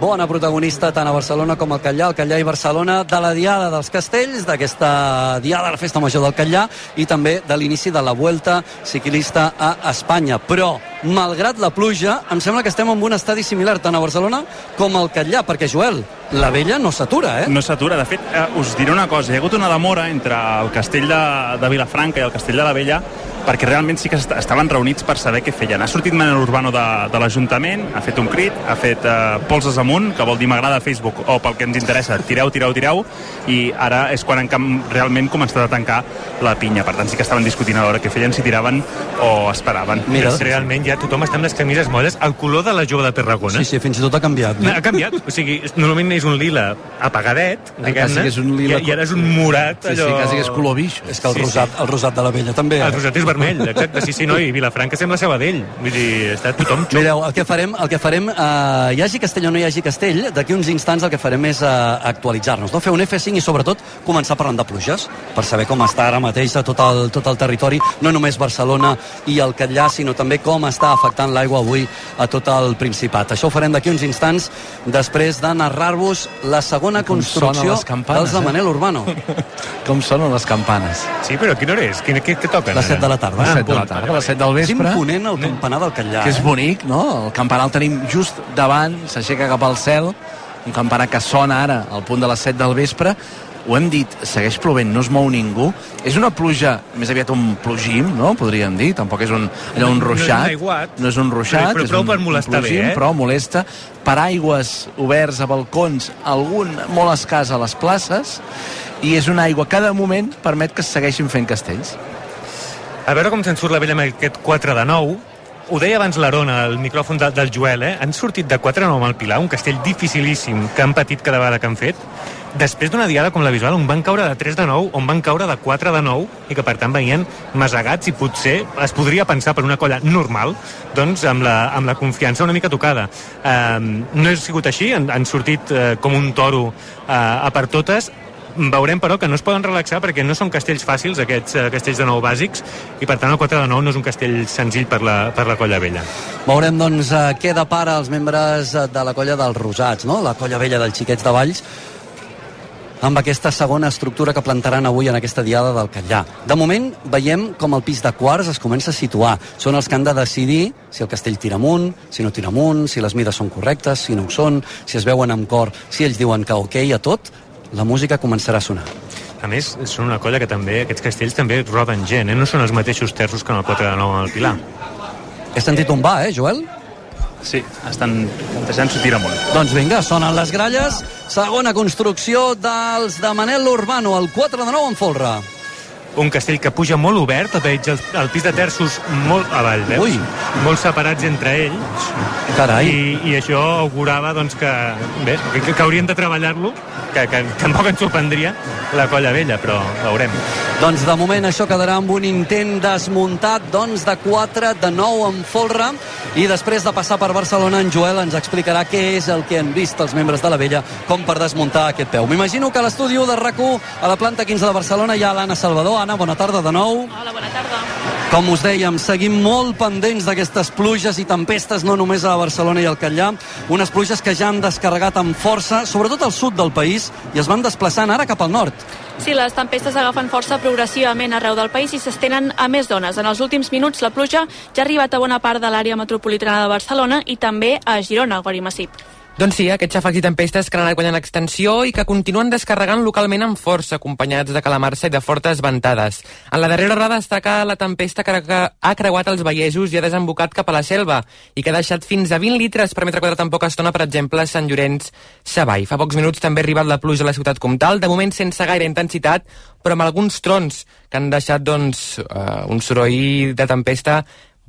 bona protagonista tant a Barcelona com al Catllà, al Catllà i Barcelona, de la Diada dels Castells, d'aquesta Diada de la Festa Major del Catllà i també de l'inici de la Vuelta ciclista a Espanya. Però, malgrat la pluja, em sembla que estem en un estadi similar tant a Barcelona com al Catllà, perquè, Joel, la vella no s'atura, eh? No s'atura. De fet, eh, us diré una cosa. Hi ha hagut una demora entre el castell de, de Vilafranca i el castell de la Vella perquè realment sí que est estaven reunits per saber què feien. Ha sortit Manel Urbano de, de l'Ajuntament, ha fet un crit, ha fet eh, polses amunt, que vol dir m'agrada a Facebook, o pel que ens interessa, tireu, tireu, tireu, i ara és quan han cam- realment començat a tancar la pinya. Per tant, sí que estaven discutint a l'hora què feien, si tiraven o esperaven. Mira, realment ja tothom està amb les camises molles. El color de la jove de Tarragona... Sí, sí, fins i tot ha canviat. Ha canviat. O sigui, normalment és un lila apagadet, diguem-ne, quasi que és un lila- i, i ara és un morat, Sí, sí, allò... quasi que és color bix. És que el, rosat, el rosat de la vella també. eh? El rosat és vermell, exacte. Sí, sí, no, i Vilafranca sembla Sabadell. Vull dir, està tothom... Xop. Mireu, el que farem, el que farem eh, hi hagi castell o no hi hagi castell, d'aquí uns instants el que farem és eh, actualitzar-nos, no? fer un F5 i sobretot començar parlant de pluges, per saber com està ara mateix a tot el, tot el territori, no només Barcelona i el Catllà, sinó també com està afectant l'aigua avui a tot el Principat. Això ho farem d'aquí uns instants, després de narrar-vos la segona Com construcció dels de eh? Manel Urbano. Com sonen les campanes? Sí, però a quina hora és? Quina, què, què toquen? Les 7 de la tarda. Les 7 de la tarda, les 7 del És vespre. imponent el campanar del Catllà. que és eh? bonic, no? El campanar el tenim just davant, s'aixeca cap al cel, un campanar que sona ara al punt de les 7 del vespre, ho hem dit, segueix plovent, no es mou ningú. És una pluja, més aviat un plogim, no? Podríem dir, tampoc és un, allò, un No- no és un ruixat. aiguat. no és un ruixat, Però- però és prou un, per molestar un plogim, bé, eh? però molesta. Paraigües oberts a balcons, algun molt escàs a les places, i és una aigua que cada moment permet que es segueixin fent castells. A veure com se'n surt la vella amb aquest 4 de 9. Ho deia abans l'Arona, el micròfon de, del Joel, eh? Han sortit de 4 de 9 amb el Pilar, un castell dificilíssim que han patit cada vegada que han fet, després d'una diada com la visual on van caure de 3 de 9, on van caure de 4 de 9 i que per tant venien masegats i potser es podria pensar per una colla normal doncs amb la, amb la confiança una mica tocada. Um, no ha sigut així, han, han sortit uh, com un toro uh, a per totes, Veurem, però, que no es poden relaxar perquè no són castells fàcils, aquests eh, castells de nou bàsics, i per tant el 4 de 9 no és un castell senzill per la, per la colla vella. Veurem, doncs, eh, què depara els membres eh, de la colla dels Rosats, no? la colla vella dels Xiquets de Valls, amb aquesta segona estructura que plantaran avui en aquesta diada del Catllà. De moment, veiem com el pis de quarts es comença a situar. Són els que han de decidir si el castell tira amunt, si no tira amunt, si les mides són correctes, si no ho són, si es veuen amb cor, si ells diuen que ok a tot, la música començarà a sonar. A més, són una colla que també, aquests castells també roden gent, eh? no són els mateixos terços que en el 4 de 9 al Pilar. He sentit un va, eh, Joel? Sí, estan plantejant sortir amunt. Doncs vinga, sonen les gralles. Segona construcció dels de Manel Urbano, el 4 de 9 en folre. Un castell que puja molt obert, veig el, el pis de terços molt avall, veus? Ui. Molt separats entre ells. Carai. I, i això augurava doncs, que, bé, que, que haurien de treballar-lo, que, que tampoc ens sorprendria la colla vella, però veurem. Doncs de moment això quedarà amb un intent desmuntat doncs de 4 de 9 en folre i després de passar per Barcelona en Joel ens explicarà què és el que han vist els membres de la vella com per desmuntar aquest peu. M'imagino que a l'estudi de rac a la planta 15 de Barcelona hi ha l'Anna Salvador. Anna, bona tarda de nou. Hola, bona tarda. Com us dèiem, seguim molt pendents d'aquestes pluges i tempestes, no només a Barcelona i al Catllà, unes pluges que ja han descarregat amb força, sobretot al sud del país, i es van desplaçant ara cap al nord. Sí, les tempestes agafen força progressivament arreu del país i s'estenen a més zones. En els últims minuts, la pluja ja ha arribat a bona part de l'àrea metropolitana de Barcelona i també a Girona, Gori Massip. Doncs sí, aquests xàfecs i tempestes que han anat guanyant extensió i que continuen descarregant localment amb força, acompanyats de calamarsa i de fortes ventades. En la darrera hora destaca la tempesta que ha creuat els Vallesos i ha desembocat cap a la selva i que ha deixat fins a 20 litres per metre quadrat en poca estona, per exemple, a Sant Llorenç Savall. Fa pocs minuts també ha arribat la pluja a la ciutat comtal, de moment sense gaire intensitat, però amb alguns trons que han deixat doncs, uh, un soroll de tempesta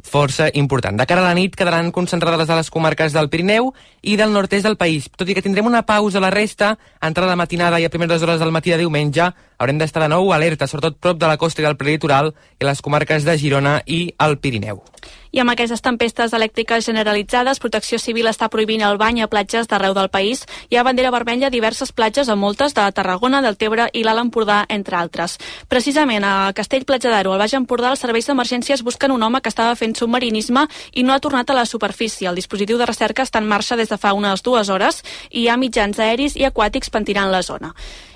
força important. De cara a la nit quedaran concentrades a les comarques del Pirineu i del nord-est del país. Tot i que tindrem una pausa a la resta, a entrada de matinada i a primeres hores del matí de diumenge, haurem d'estar de nou alerta, sobretot prop de la costa i del prelitoral i les comarques de Girona i el Pirineu. I amb aquestes tempestes elèctriques generalitzades, Protecció Civil està prohibint el bany a platges d'arreu del país. Hi ha bandera vermella a diverses platges, a moltes de Tarragona, del Tebre i l'Alt Empordà, entre altres. Precisament a Castell Platja d'Aro, al Baix Empordà, els serveis d'emergències busquen un home que estava fent submarinisme i no ha tornat a la superfície. El dispositiu de recerca està en marxa des de fa unes dues hores i hi ha mitjans aeris i aquàtics pentinant la zona.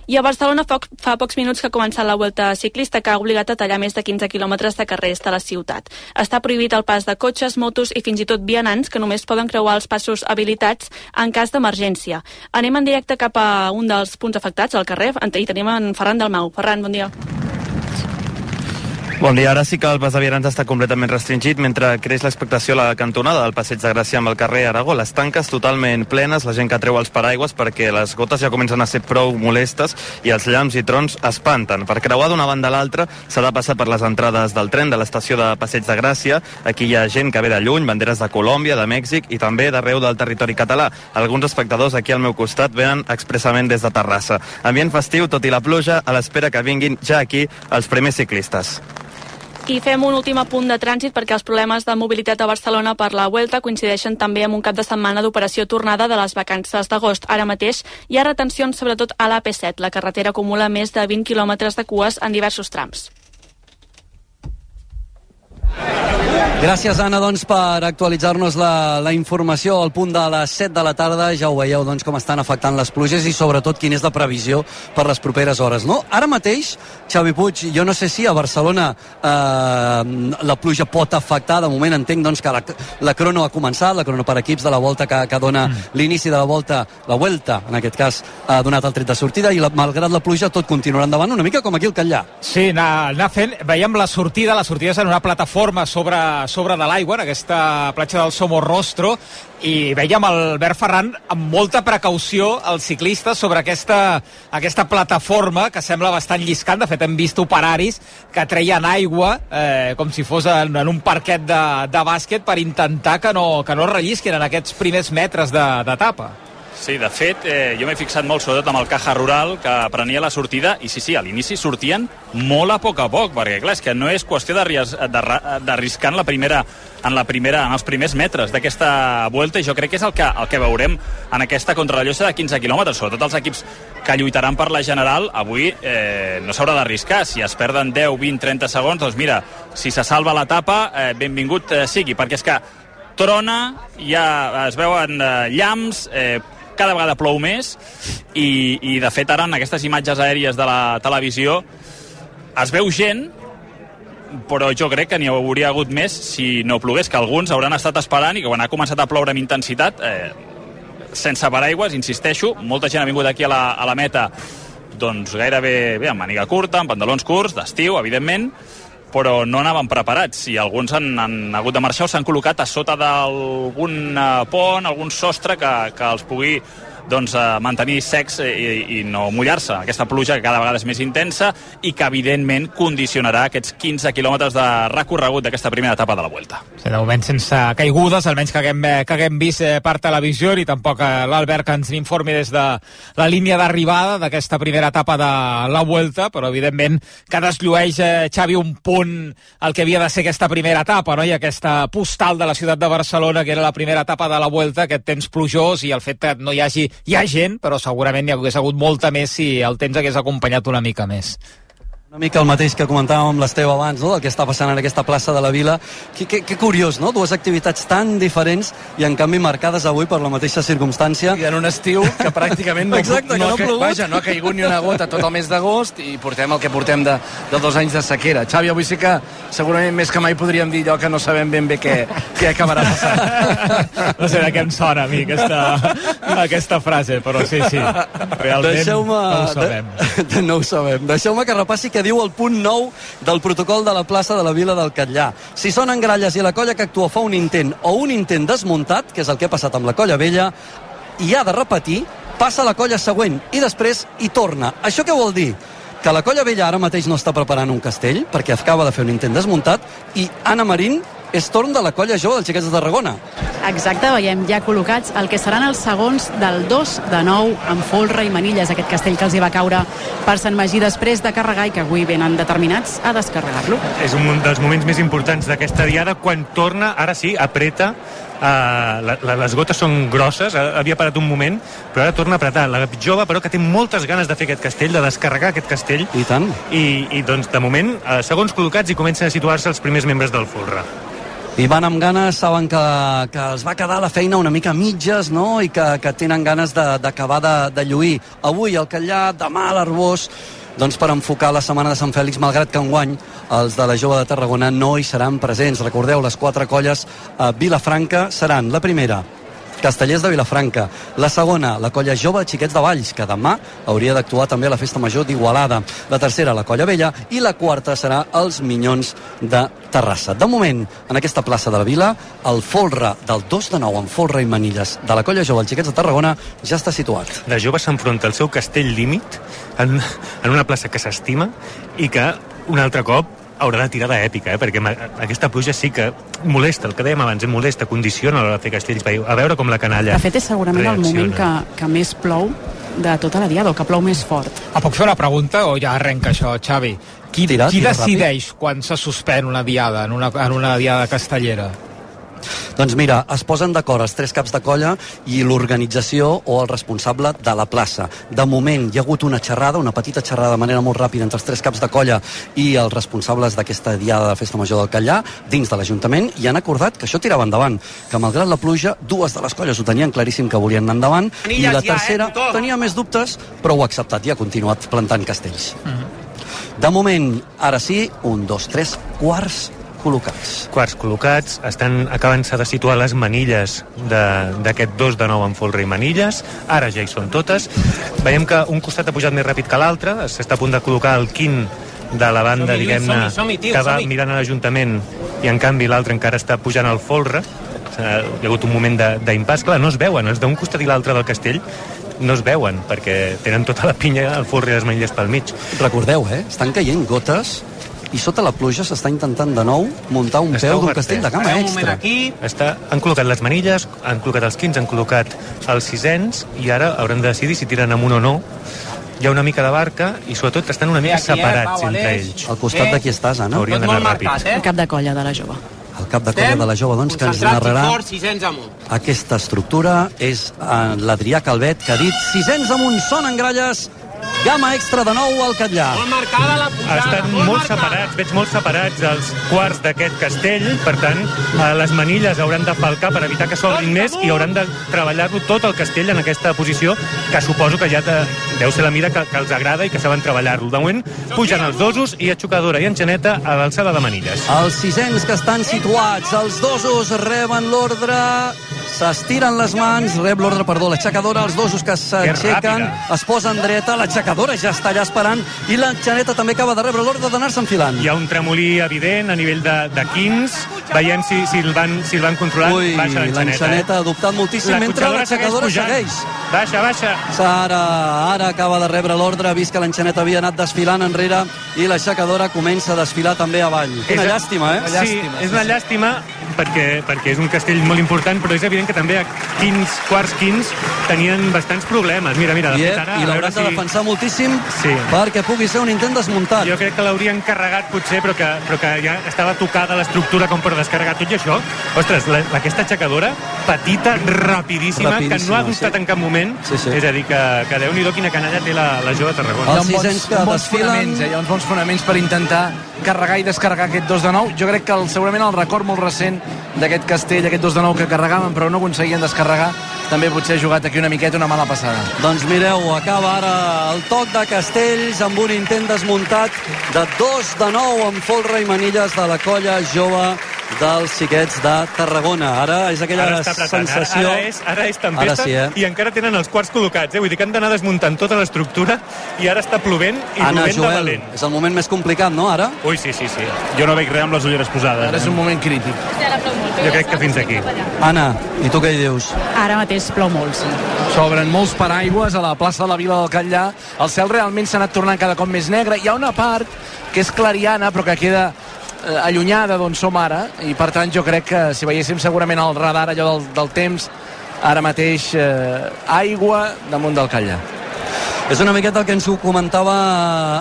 I a Barcelona fa, fa pocs minuts que ha començat la Vuelta Ciclista que ha obligat a tallar més de 15 quilòmetres de carrers de la ciutat. Està prohibit el pas de cotxes, motos i fins i tot vianants que només poden creuar els passos habilitats en cas d'emergència. Anem en directe cap a un dels punts afectats, al carrer, i tenim en Ferran Dalmau. Ferran, bon dia. Bon dia, ara sí que el pas de vianants està completament restringit mentre creix l'expectació a la cantonada del Passeig de Gràcia amb el carrer Aragó. Les tanques totalment plenes, la gent que treu els paraigües perquè les gotes ja comencen a ser prou molestes i els llamps i trons espanten. Per creuar d'una banda a l'altra s'ha de passar per les entrades del tren de l'estació de Passeig de Gràcia. Aquí hi ha gent que ve de lluny, banderes de Colòmbia, de Mèxic i també d'arreu del territori català. Alguns espectadors aquí al meu costat venen expressament des de Terrassa. Ambient festiu, tot i la pluja, a l'espera que vinguin ja aquí els primers ciclistes. I fem un últim apunt de trànsit perquè els problemes de mobilitat a Barcelona per la Vuelta coincideixen també amb un cap de setmana d'operació tornada de les vacances d'agost. Ara mateix hi ha retencions sobretot a l'AP7. La carretera acumula més de 20 quilòmetres de cues en diversos trams. Gràcies, Anna, doncs, per actualitzar-nos la, la informació al punt de les 7 de la tarda. Ja ho veieu, doncs, com estan afectant les pluges i, sobretot, quina és la previsió per les properes hores, no? Ara mateix, Xavi Puig, jo no sé si a Barcelona eh, la pluja pot afectar. De moment entenc, doncs, que la, la crono ha començat, la crono per equips de la volta que, que dona mm. l'inici de la volta, la Vuelta, en aquest cas, ha donat el tret de sortida i, la, malgrat la pluja, tot continuarà endavant, una mica com aquí al Catllà. Sí, anar, anar fent... Veiem la sortida, la sortida és en una plataforma sobre, sobre de l'aigua, en aquesta platja del Somorrostro, i veiem el Bert Ferran amb molta precaució els ciclistes sobre aquesta, aquesta plataforma que sembla bastant lliscant. De fet, hem vist operaris que treien aigua eh, com si fos en, en un parquet de, de bàsquet per intentar que no, que no rellisquin en aquests primers metres d'etapa. De, Sí, de fet, eh, jo m'he fixat molt sobretot amb el caja rural que prenia la sortida i sí, sí, a l'inici sortien molt a poc a poc, perquè clar, és que no és qüestió d'arriscar en la primera en la primera, en els primers metres d'aquesta vuelta i jo crec que és el que, el que veurem en aquesta contrarrellosa de 15 quilòmetres, sobretot els equips que lluitaran per la general, avui eh, no s'haurà d'arriscar, si es perden 10, 20, 30 segons, doncs mira, si se salva l'etapa, eh, benvingut eh, sigui, perquè és que trona, ja es veuen eh, llamps, eh, cada vegada plou més i, i de fet ara en aquestes imatges aèries de la televisió es veu gent però jo crec que n'hi hauria hagut més si no plogués, que alguns hauran estat esperant i que quan ha començat a ploure amb intensitat eh, sense paraigües, insisteixo, molta gent ha vingut aquí a la, a la meta. Doncs gairebé bé, amb màniga curta, amb pantalons curts, d'estiu, evidentment, però no anaven preparats i alguns han, han hagut de marxar o s'han col·locat a sota d'algun eh, pont, algun sostre que, que els pugui doncs, eh, mantenir secs i, i no mullar-se. Aquesta pluja que cada vegada és més intensa i que, evidentment, condicionarà aquests 15 quilòmetres de recorregut d'aquesta primera etapa de la Vuelta. Sí, de moment sense caigudes, almenys que haguem, que haguem vist eh, per televisió i tampoc eh, l'Albert que ens informi des de la línia d'arribada d'aquesta primera etapa de la Vuelta, però, evidentment, que desllueix, eh, Xavi, un punt el que havia de ser aquesta primera etapa, no? i aquesta postal de la ciutat de Barcelona, que era la primera etapa de la Vuelta, aquest temps plujós i el fet que no hi hagi hi ha gent, però segurament hi hagués hagut molta més si el temps hagués acompanyat una mica més. Una mica el mateix que comentàvem amb l'Esteu abans, no? del que està passant en aquesta plaça de la Vila. Que, que, que curiós, no? Dues activitats tan diferents i en canvi marcades avui per la mateixa circumstància. I en un estiu que pràcticament no, Exacte, no, no, no, vaja, no ha caigut ni una gota tot el mes d'agost i portem el que portem de, de dos anys de sequera. Xavi, avui sí que segurament més que mai podríem dir allò que no sabem ben bé què, què acabarà passant. <laughs> No sé de què em sona a mi aquesta, aquesta frase, però sí, sí. Realment no ho sabem. <laughs> De, no ho sabem. Deixeu-me que repassi que diu el punt 9 del protocol de la plaça de la Vila del Catllà. Si sonen gralles i la colla que actua fa un intent o un intent desmuntat, que és el que ha passat amb la colla vella, i ha de repetir, passa a la colla següent i després hi torna. Això què vol dir? que la colla vella ara mateix no està preparant un castell perquè acaba de fer un intent desmuntat i Anna Marín és torn de la colla jove dels xiquets de Tarragona. Exacte, veiem ja col·locats el que seran els segons del 2 de 9 amb Folra i Manilles, aquest castell que els hi va caure per Sant Magí després de carregar i que avui venen determinats a descarregar-lo. És un dels moments més importants d'aquesta diada quan torna, ara sí, apreta Uh, la, la, les gotes són grosses, uh, havia parat un moment, però ara torna a apretar. La jove, però, que té moltes ganes de fer aquest castell, de descarregar aquest castell. I tant. I, i doncs, de moment, uh, segons col·locats, i comencen a situar-se els primers membres del Folra. I van amb ganes, saben que, que els va quedar la feina una mica mitges, no?, i que, que tenen ganes d'acabar de, de, de lluir. Avui al Catllà, demà a l'Arbós, doncs per enfocar la setmana de Sant Fèlix, malgrat que enguany els de la Jove de Tarragona no hi seran presents. Recordeu, les quatre colles a Vilafranca seran la primera, Castellers de Vilafranca. La segona, la colla jove Xiquets de Valls, que demà hauria d'actuar també a la Festa Major d'Igualada. La tercera, la colla vella. I la quarta serà els Minyons de Terrassa. De moment, en aquesta plaça de la Vila, el folre del 2 de 9 amb folre i manilles de la colla jove els Xiquets de Tarragona ja està situat. La jove s'enfronta al seu castell límit en, en una plaça que s'estima i que un altre cop haurà de tirar d'èpica, eh? perquè aquesta pluja sí que molesta, el que dèiem abans, eh? molesta, condiciona a l'hora de fer castells. A veure com la canalla De fet, és segurament el moment reacciona. que, que més plou de tota la diada, o que plou més fort. Ah, puc fer una pregunta o ja arrenca això, Xavi? Qui, Tira, qui tira decideix quan se suspèn una diada en una, en una diada castellera? Doncs mira, es posen d'acord els tres caps de colla i l'organització o el responsable de la plaça. De moment hi ha hagut una xerrada, una petita xerrada de manera molt ràpida entre els tres caps de colla i els responsables d'aquesta diada de Festa Major del Callà dins de l'Ajuntament i han acordat que això tirava endavant, que malgrat la pluja, dues de les colles ho tenien claríssim que volien anar endavant i la ja, eh, tercera tenia més dubtes, però ho ha acceptat i ha continuat plantant castells. De moment, ara sí, un, dos, tres, quarts col·locats. Quarts col·locats, estan acabant-se de situar les manilles de- d'aquest 2 de 9 amb folre i manilles, ara ja hi són totes. Veiem que un costat ha pujat més ràpid que l'altre, s'està a punt de col·locar el quin de la banda, diguem-ne, que va mirant a l'Ajuntament i en canvi l'altre encara està pujant al folre. S'ha- Hi ha hagut un moment de- d'impàs. Clar, no es veuen, els d'un costat i l'altre del castell no es veuen perquè tenen tota la pinya, el folre i les manilles pel mig. Recordeu, eh? Estan caient gotes i sota la pluja s'està intentant de nou muntar un peu d'un castell de gamma extra. aquí. Està, han col·locat les manilles, han col·locat els quins, han col·locat els sisens i ara hauran de decidir si tiren amunt o no. Hi ha una mica de barca i sobretot estan una mica aquí, eh, separats Pau, entre ells. Al costat de qui estàs, Anna? Haurien d'anar ràpid. El cap de colla de la jove. El cap de colla de la jove, doncs, que ens narrarà Fort, aquesta estructura és eh, l'Adrià Calvet, que ha dit sisens amunt són en gralles, gamma extra de nou al Catllà. Molt marcada la pujada. Estan molt separats, veig molt separats els quarts d'aquest castell, per tant, eh, les manilles hauran de falcar per evitar que s'obrin més i hauran de treballar-lo tot el castell en aquesta posició, que suposo que ja te, deu ser la mida que, que els agrada i que saben treballar-lo. De moment, pugen els dosos i a Xucadora i en Xaneta a l'alçada de manilles. Els sisens que estan situats, els dosos reben l'ordre, s'estiren les mans, rep l'ordre, perdó, l'aixecadora, els dosos que s'aixequen, es posen dreta, l'aixecadora ja està allà esperant i la Xaneta també acaba de rebre l'ordre d'anar-se enfilant. Hi ha un tremolí evident a nivell de, de quins. Veiem si, si, el van, si el van controlant. Ui, baixa l'enxaneta ha dubtat moltíssim, La mentre l'aixecadora segueix. Baixa, baixa. Ara, ara acaba de rebre l'ordre, ha vist que l'enxaneta havia anat desfilant enrere i l'aixecadora comença a desfilar també avall. Quina És- llàstima, eh? Sí, és una llàstima perquè, perquè és un castell molt important, però és evident que també a quins, quarts quins tenien bastants problemes. Mira, mira, de I, fet, ara, i l'hauran de si- defensar moltíssim Sí. perquè pugui ser un intent desmuntat. Jo crec que l'haurien carregat potser, però que, però que ja estava tocada l'estructura com per descarregar tot i això. Ostres, la, aquesta aixecadora, petita, rapidíssima, Rapidíssima, que no ha dubtat sí. en cap moment. Sí, sí. És a dir, que, que Déu-n'hi-do quina canalla té la, la jove de Tarragona. Ha uns bons, bons fonaments, eh? Hi ha uns bons fonaments per intentar carregar i descarregar aquest 2 de 9. Jo crec que el, segurament el record molt recent d'aquest castell, aquest 2 de 9 que carregaven però no aconseguien descarregar, també potser ha jugat aquí una miqueta una mala passada. Doncs mireu, acaba ara el toc de Castells amb un intent desmuntat de 2 de 9 amb folre i manilles de la colla jove dels xiquets de Tarragona. Ara és aquella Ara està apretant. sensació... Ara, ara, és, ara és tempesta Ara sí, eh? i encara tenen els quarts col·locats. Eh? Vull dir que han d'anar desmuntant tota l'estructura i ara està plovent i Anna, plovent de Joel, valent. és el moment més complicat, no, ara? Ui, sí, sí, sí. Jo no veig res amb les ulleres posades. Ara és un moment crític. Jo crec que fins aquí. Anna, i tu què hi dius? Ara mateix plou molt, sí. S'obren molts paraigües a la plaça de la Vila del Catllà. El cel realment s'ha anat tornant cada cop més negre. Hi ha una part que és clariana, però que queda eh, allunyada d'on som ara i per tant jo crec que si veiéssim segurament el radar allò del, del temps ara mateix eh, aigua damunt del Catllà És una miqueta el que ens ho comentava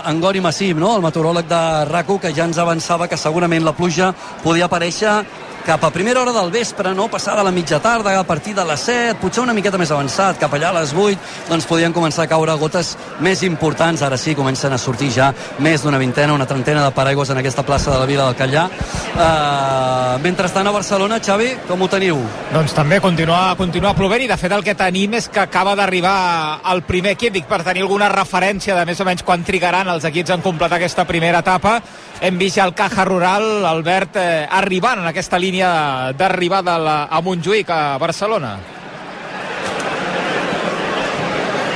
en Gori Massip, no? el meteoròleg de RACU, que ja ens avançava que segurament la pluja podia aparèixer cap a primera hora del vespre, no? passada la mitja tarda, a partir de les 7, potser una miqueta més avançat, cap allà a les 8, doncs podien començar a caure gotes més importants. Ara sí, comencen a sortir ja més d'una vintena, una trentena de paraigües en aquesta plaça de la Vila del Callà. Uh, mentrestant a Barcelona, Xavi, com ho teniu? Doncs també continua, continua plovent i de fet el que tenim és que acaba d'arribar el primer equip, dic per tenir alguna referència de més o menys quan trigaran els equips en completar aquesta primera etapa. Hem vist ja el Caja Rural, Albert, eh, arribant en aquesta línia d'arribada a Montjuïc, a Barcelona.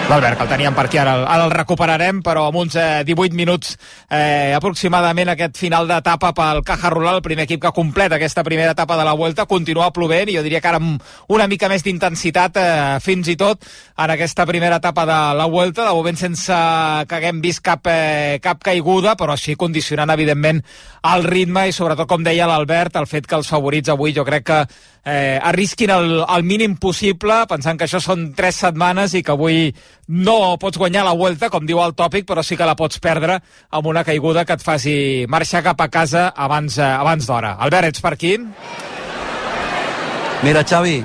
L'Albert, que el teníem per aquí, ara, ara el recuperarem, però amb uns eh, 18 minuts eh, aproximadament aquest final d'etapa pel Caja Rural, el primer equip que completa aquesta primera etapa de la Vuelta, continua plovent i jo diria que ara amb una mica més d'intensitat eh, fins i tot en aquesta primera etapa de la Vuelta, de moment sense que haguem vist cap, eh, cap caiguda, però sí condicionant evidentment el ritme i sobretot, com deia l'Albert, el fet que els favorits avui jo crec que eh, arrisquin el, el mínim possible, pensant que això són tres setmanes i que avui no pots guanyar la Vuelta, com diu el tòpic, però sí que la pots perdre amb una caiguda que et faci marxar cap a casa abans, eh, abans d'hora. Albert, ets per aquí? Mira, Xavi,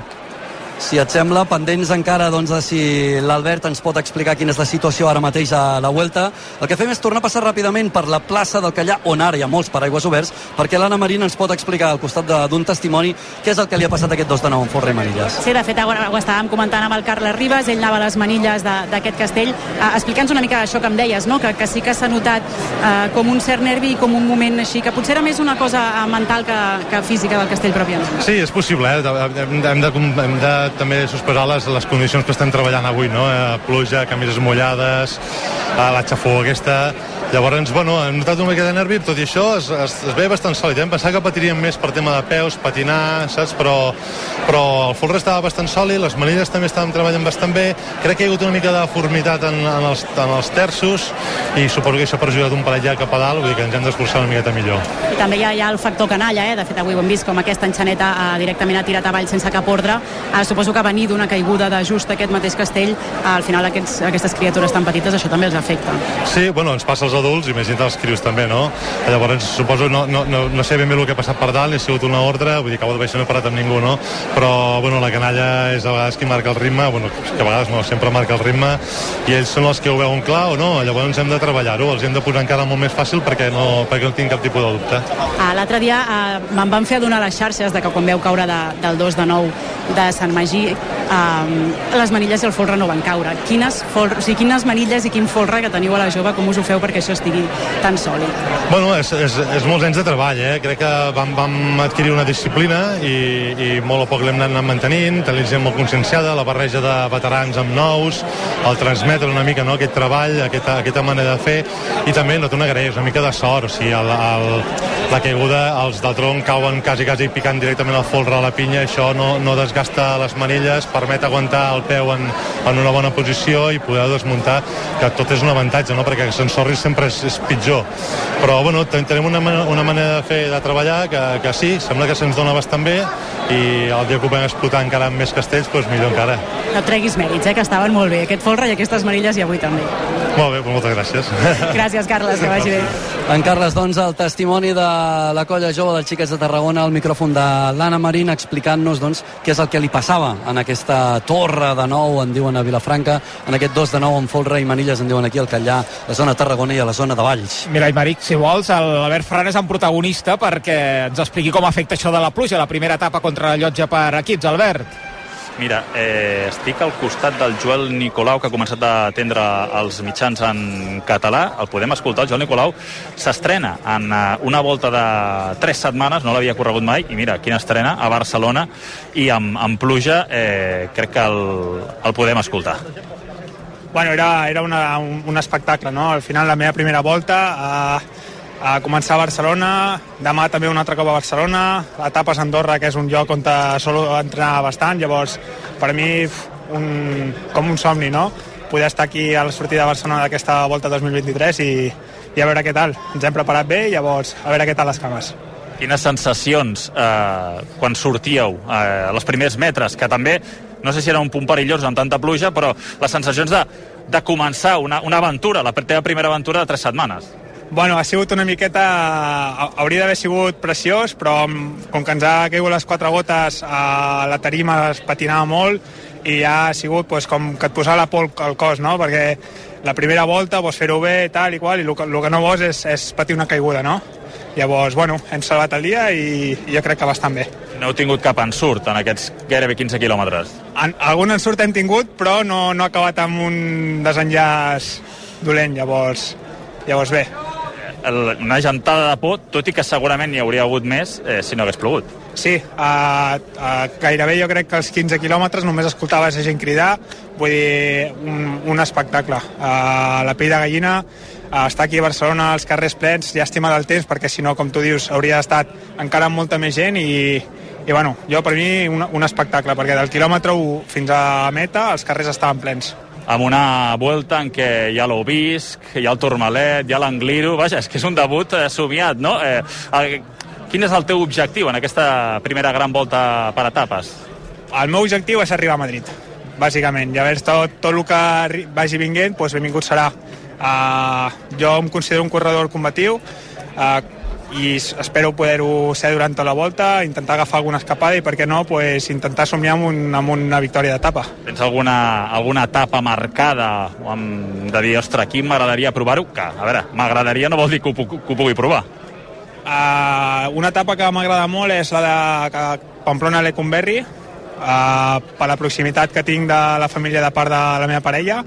si et sembla, pendents encara doncs, de si l'Albert ens pot explicar quina és la situació ara mateix a la Vuelta. El que fem és tornar a passar ràpidament per la plaça del Callà, on ara hi ha molts paraigües oberts, perquè l'Anna Marina ens pot explicar al costat d'un testimoni què és el que li ha passat aquest 2 de 9 en Forre Manilles. Sí, de fet, ho, ho estàvem comentant amb el Carles Ribas, ell anava a les manilles d'aquest castell. Uh, Explica'ns una mica això que em deies, no? que, que sí que s'ha notat uh, com un cert nervi i com un moment així, que potser era més una cosa eh, mental que, que física del castell pròpiament. Sí, és possible, eh? hem, de, hem, de, hem de també sospesar les, les condicions que estem treballant avui, no? Eh, pluja, camises mullades, eh, la xafó aquesta, Llavors, bueno, hem notat una mica de nervi, tot i això es, es, es veia bastant sòlid. Em pensava que patiríem més per tema de peus, patinar, saps? Però, però el folre estava bastant sòlid, les manilles també estaven treballant bastant bé. Crec que hi ha hagut una mica de formitat en, en, els, en els terços i suposo que això ha perjudicat un parell ja cap a dalt, vull dir que ens hem d'esforçar una miqueta millor. I també hi ha, hi ha el factor canalla, eh? de fet avui ho hem vist com aquesta enxaneta eh, directament ha tirat avall sense cap ordre. Eh, suposo que venir d'una caiguda de just aquest mateix castell, al final aquests, aquestes criatures tan petites això també els afecta. Sí, bueno, ens passa als adults, imagina't els crios també, no? Llavors, suposo, no, no, no, no sé ben bé el que ha passat per dalt, ni ha sigut una ordre, vull dir que a baix no he parat amb ningú, no? Però, bueno, la canalla és a vegades qui marca el ritme, bueno, que a vegades no, sempre marca el ritme, i ells són els que ho veuen clar o no, llavors hem de treballar-ho, els hem de posar encara molt més fàcil perquè no, perquè no tinc cap tipus de dubte. Ah, L'altre dia eh, me'n van fer adonar les xarxes de que quan veu caure de, del 2 de 9 de Sant Magí, eh, les manilles i el folre no van caure. Quines, folre, o sigui, quines manilles i quin folre que teniu a la jove, com us ho feu perquè això estigui tan sòlid? Bueno, és, és, és molts anys de treball, eh? Crec que vam, vam adquirir una disciplina i, i molt a poc l'hem anat mantenint, tenim gent molt conscienciada, la barreja de veterans amb nous, el transmetre una mica no, aquest treball, aquesta, aquesta manera de fer, i també no una greix, una mica de sort, o sigui, el, el, la caiguda, els del tronc cauen quasi, quasi picant directament al folre a la pinya, això no, no desgasta les manilles, permet aguantar el peu en, en una bona posició i poder desmuntar, que tot és un avantatge, no? perquè que s'ensorri sempre és, és pitjor. Però bueno, tenim una, una manera de fer de treballar que, que sí, sembla que se'ns dona bastant bé i el dia que ho vam explotar encara amb més castells, doncs millor encara. No treguis mèrits, eh, que estaven molt bé. Aquest folre i aquestes manilles i avui també. Molt bé, moltes gràcies. Gràcies, Carles, que vagi bé. En Carles, doncs, el testimoni de la colla jove dels Xiquets de Tarragona al micròfon de l'Anna Marín explicant-nos doncs, què és el que li passava en aquesta torre de nou, en diuen a Vilafranca, en aquest dos de nou en folre i manilles, en diuen aquí al Catllà, la zona Tarragona i a la zona de Valls. Mira, Imaric, si vols, l'Albert Ferran és un protagonista perquè ens expliqui com afecta això de la pluja, la primera etapa contra la llotja per equips, Albert. Mira, eh, estic al costat del Joel Nicolau, que ha començat a atendre els mitjans en català. El podem escoltar. El Joel Nicolau s'estrena en eh, una volta de tres setmanes, no l'havia corregut mai, i mira, quina estrena, a Barcelona, i amb, amb pluja eh, crec que el, el podem escoltar. Bueno, era, era una, un, un espectacle, no? Al final, la meva primera volta, eh, a començar a Barcelona, demà també un altre cop a Barcelona, etapes a Andorra, que és un lloc on solo entrenar bastant, llavors per mi un, com un somni, no? Poder estar aquí a la sortida de Barcelona d'aquesta volta 2023 i, i a veure què tal. Ens hem preparat bé llavors a veure què tal les cames. quines sensacions eh, quan sortíeu eh, als primers metres, que també no sé si era un punt perillós amb tanta pluja, però les sensacions de, de començar una, una aventura, la teva primera aventura de tres setmanes. Bueno, ha sigut una miqueta... Hauria d'haver sigut preciós, però com que ens ha caigut les quatre gotes, a la tarima es patinava molt i ja ha sigut pues, com que et posava la por al cos, no? Perquè la primera volta vols fer-ho bé, tal i qual, i el que, el que no vols és, és patir una caiguda, no? Llavors, bueno, hem salvat el dia i jo crec que bastant bé. No heu tingut cap ensurt en aquests gairebé 15 quilòmetres? En, algun ensurt hem tingut, però no, no ha acabat amb un desenllaç dolent, llavors, llavors bé. Una gentada de por, tot i que segurament n'hi hauria hagut més eh, si no hagués plogut. Sí, a, a, gairebé jo crec que als 15 quilòmetres només escoltaves gent cridar, vull dir, un, un espectacle. A la pell de gallina, a aquí a Barcelona als carrers plens, llàstima del temps, perquè si no, com tu dius, hauria estat encara molta més gent i, i bueno, jo per mi un, un espectacle, perquè del quilòmetre 1 fins a meta els carrers estaven plens amb una volta en què hi ha l'Obisc, hi ha el Tourmalet, hi ha l'Angliru, vaja, és que és un debut eh, somiat, no? Eh, quin és el teu objectiu en aquesta primera gran volta per etapes? El meu objectiu és arribar a Madrid, bàsicament. Llavors, tot, tot el que vagi vinguent, doncs benvingut serà. Uh, jo em considero un corredor combatiu, uh, i espero poder-ho ser durant tota la volta, intentar agafar alguna escapada i, per què no, pues, intentar somiar amb, un, amb una victòria d'etapa. Tens alguna, alguna etapa marcada amb, de dir, ostres, aquí m'agradaria provar-ho? Que, a veure, m'agradaria no vol dir que ho, que ho pugui provar. Uh, una etapa que m'agrada molt és la de Pamplona-Lecumberri, uh, per la proximitat que tinc de la família de part de la meva parella,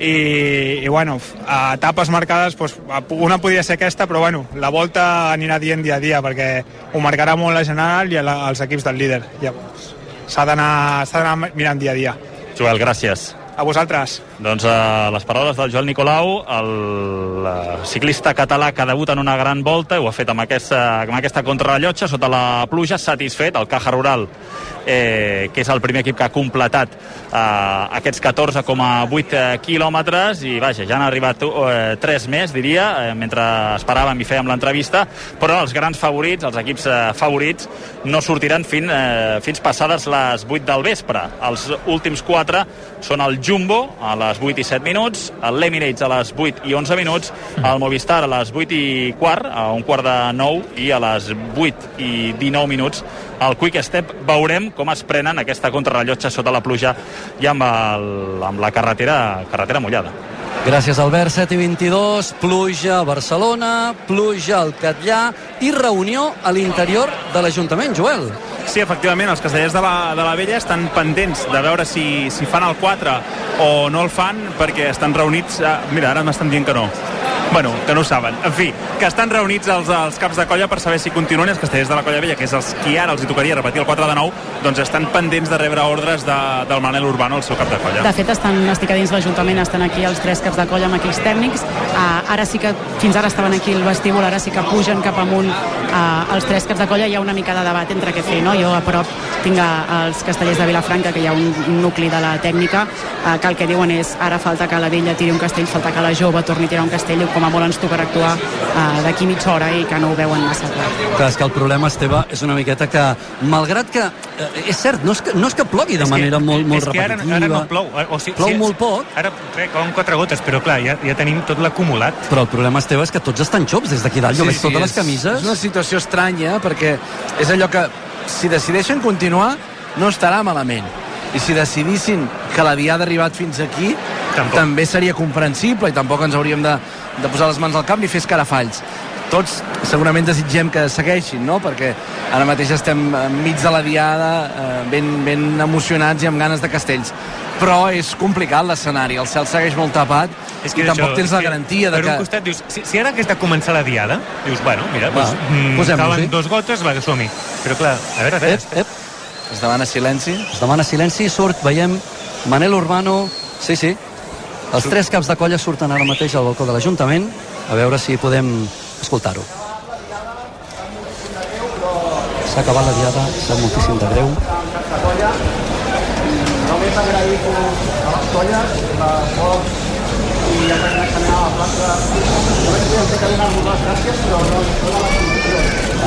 i, i bueno, a etapes marcades doncs, una podria ser aquesta però bueno, la volta anirà dient dia a dia perquè ho marcarà molt la general i la, els equips del líder. Llavors s'ha d'anar mirant dia a dia. Joel, gràcies a vosaltres. Doncs uh, les paraules del Joel Nicolau, el uh, ciclista català que debuta en una gran volta, ho ha fet amb aquesta, amb aquesta contrarrellotge, sota la pluja, satisfet, el Caja Rural eh, que és el primer equip que ha completat eh, aquests 14,8 quilòmetres i vaja, ja han arribat eh, 3 més, diria, eh, mentre esperàvem i fèiem l'entrevista, però els grans favorits, els equips eh, favorits, no sortiran fin, eh, fins passades les 8 del vespre. Els últims 4 són el Jumbo a les 8 i 7 minuts, l'Emirates a les 8 i 11 minuts, el Movistar a les 8 i quart, a un quart de 9 i a les 8 i 19 minuts el Quick Step veurem com es prenen aquesta contrarrellotge sota la pluja i amb, el, amb la carretera, carretera mullada. Gràcies, Albert. 7 i 22, pluja a Barcelona, pluja al Catllà i reunió a l'interior de l'Ajuntament. Joel. Sí, efectivament, els castellers de la, de la Vella estan pendents de veure si, si fan el 4 o no el fan perquè estan reunits... Ah, mira, ara m'estan dient que no. Bueno, que no ho saben. En fi, que estan reunits els, els caps de colla per saber si continuen els castellers de la colla vella, que és els qui ara els hi tocaria repetir el 4 de 9, doncs estan pendents de rebre ordres de, del Manel Urbano, el seu cap de colla. De fet, estan, estic a dins l'Ajuntament, estan aquí els tres caps de colla amb equips tècnics. Uh, ara sí que, fins ara estaven aquí al vestíbul, ara sí que pugen cap amunt uh, els tres caps de colla. Hi ha una mica de debat entre què fer, no? Jo a prop tinc els castellers de Vilafranca, que hi ha un, un nucli de la tècnica, uh, que el que diuen és ara falta que la vella tiri un castell, falta que la jove torni a tirar un castell, com a molt ens tocarà actuar uh, d'aquí mitja hora i que no ho veuen massa clar. Clar, és que el problema, Esteve, és una miqueta que, malgrat que, eh, és cert, no és que, no és que plogui de és manera que, molt, molt és que ara, repetitiva. ara no plou. O sigui, plou sí, molt poc. Ara crec que quatre gotes, però clar, ja, ja tenim tot l'acumulat. Però el problema, Esteve, és que tots estan xops des d'aquí dalt. Jo veig totes és, les camises. És una situació estranya, perquè és allò que, si decideixen continuar, no estarà malament. I si decidissin que la diada ha arribat fins aquí, tampoc. també seria comprensible i tampoc ens hauríem de, de posar les mans al camp i fer escarafalls. Tots segurament desitgem que segueixin, no? Perquè ara mateix estem enmig de la diada, eh, ben, ben emocionats i amb ganes de castells. Però és complicat l'escenari, el cel segueix molt tapat és i tampoc tens la garantia de per que... un costat dius, si, si ara hagués de començar la diada, dius, bueno, mira, Va, doncs, mm, calen dos gotes, va, som-hi. Però clar, a veure, a veure... Ep, ep. Es demana silenci. Es demana silenci, surt, veiem Manel Urbano, sí, sí, els tres caps de colla surten ara mateix al balcó de l'Ajuntament, a veure si podem escoltar-ho. S'ha acabat la diada, sap moltíssim de greu. Només agraïm a les colles la poc i examinar la plaça. Vaig dir que donar-vos les gràcies, però no.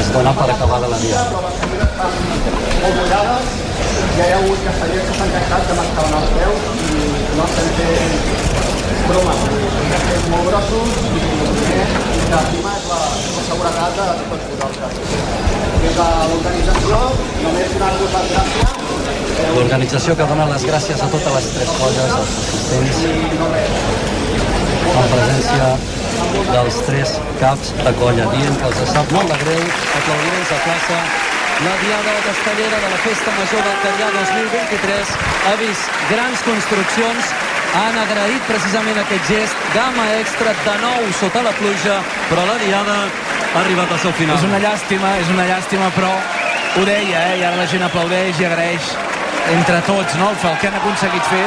Es dona per acabada la diada. Molt mullades, ja hi ha hagut castellers que s'han queixat que m'estaven als peus i no estem fent de ser molt grossos i que prima és la, la seguretat de tots vosaltres. Des de l'organització, només donar-vos les gràcies L'organització que dona les gràcies a totes les tres colles, als assistents, en presència dels tres caps de colla, dient que els sap molt de greu, aplaudiments a plaça, la Diada Castellera de la Festa Major del Catllà 2023 ha vist grans construccions, han agraït precisament aquest gest, gamma extra de nou sota la pluja, però la Diada ha arribat al seu final. És una llàstima, és una llàstima, però ho deia, eh? i ara la gent aplaudeix i agraeix entre tots no? el que han aconseguit fer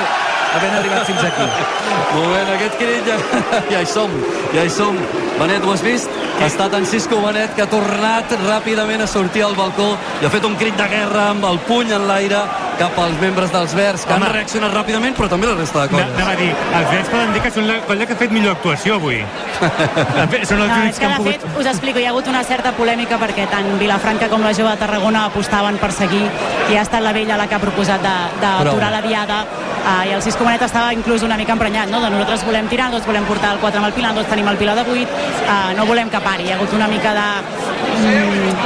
havent arribat fins aquí. <laughs> Moment, aquest crit ja, <laughs> ja hi som, ja hi som. Benet, ho has vist? Ha estat en Cisco Benet que ha tornat ràpidament a sortir al balcó i ha fet un crit de guerra amb el puny en l'aire cap als membres dels Verds, que Home. han reaccionat ràpidament, però també la resta de colles. Anava a dir, els Verds poden dir que són la colla que ha fet millor actuació avui. <laughs> són els No, únics és que que han de fet, pogut... us explico, hi ha hagut una certa polèmica perquè tant Vilafranca com la Jove de Tarragona apostaven per seguir i ha estat la vella la que ha proposat d'aturar la diada uh, i el Cisco Benet estava inclús una mica emprenyat, no? De nosaltres volem tirar, nosaltres volem portar el 4 amb el Pilar, nosaltres tenim el Pilar de 8, uh, no volem que pari. Hi ha hagut una mica de,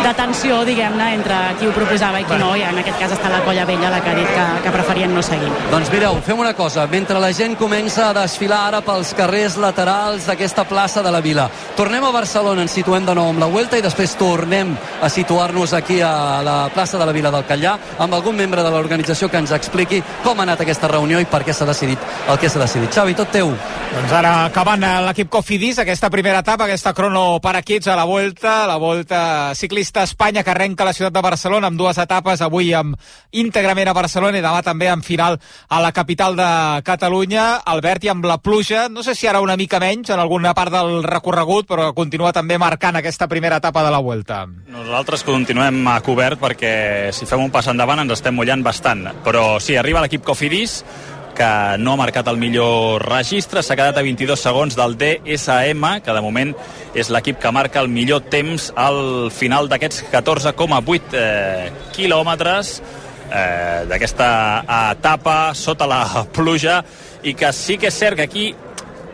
de tensió, diguem-ne, entre qui ho proposava i qui no, i en aquest cas està la colla vella la que ha dit que, que preferien no seguir. Doncs mireu, fem una cosa. Mentre la gent comença a desfilar ara pels carrers laterals d'aquesta plaça de la Vila, tornem a Barcelona, ens situem de nou amb la Vuelta i després tornem a situar-nos aquí a la plaça de la Vila del Catllà amb algun membre de l'organització que ens expliqui com ha anat aquesta reunió i per què s'ha decidit el que s'ha decidit. Xavi, tot teu. Doncs ara acabant eh, l'equip Cofidis, aquesta primera etapa, aquesta crono per equips a la Volta, la Volta ciclista a Espanya que arrenca a la ciutat de Barcelona amb dues etapes, avui amb íntegrament a Barcelona i demà també en final a la capital de Catalunya. Albert, i amb la pluja, no sé si ara una mica menys en alguna part del recorregut, però continua també marcant aquesta primera etapa de la Volta. Nosaltres continuem a cobert perquè si fem un pas endavant ens estem mullant bastant. Però sí, arriba l'equip Cofidis, que no ha marcat el millor registre, s'ha quedat a 22 segons del DSM, que de moment és l'equip que marca el millor temps al final d'aquests 14,8 eh, quilòmetres eh, d'aquesta etapa sota la pluja i que sí que és cert que aquí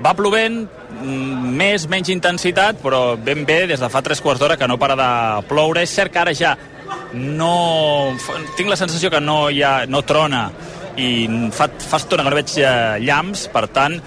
va plovent, mm, més, menys intensitat, però ben bé des de fa tres quarts d'hora que no para de ploure. És cert que ara ja no... Tinc la sensació que no hi ha, no trona i fa, fa estona que no veig eh, llamps, per tant,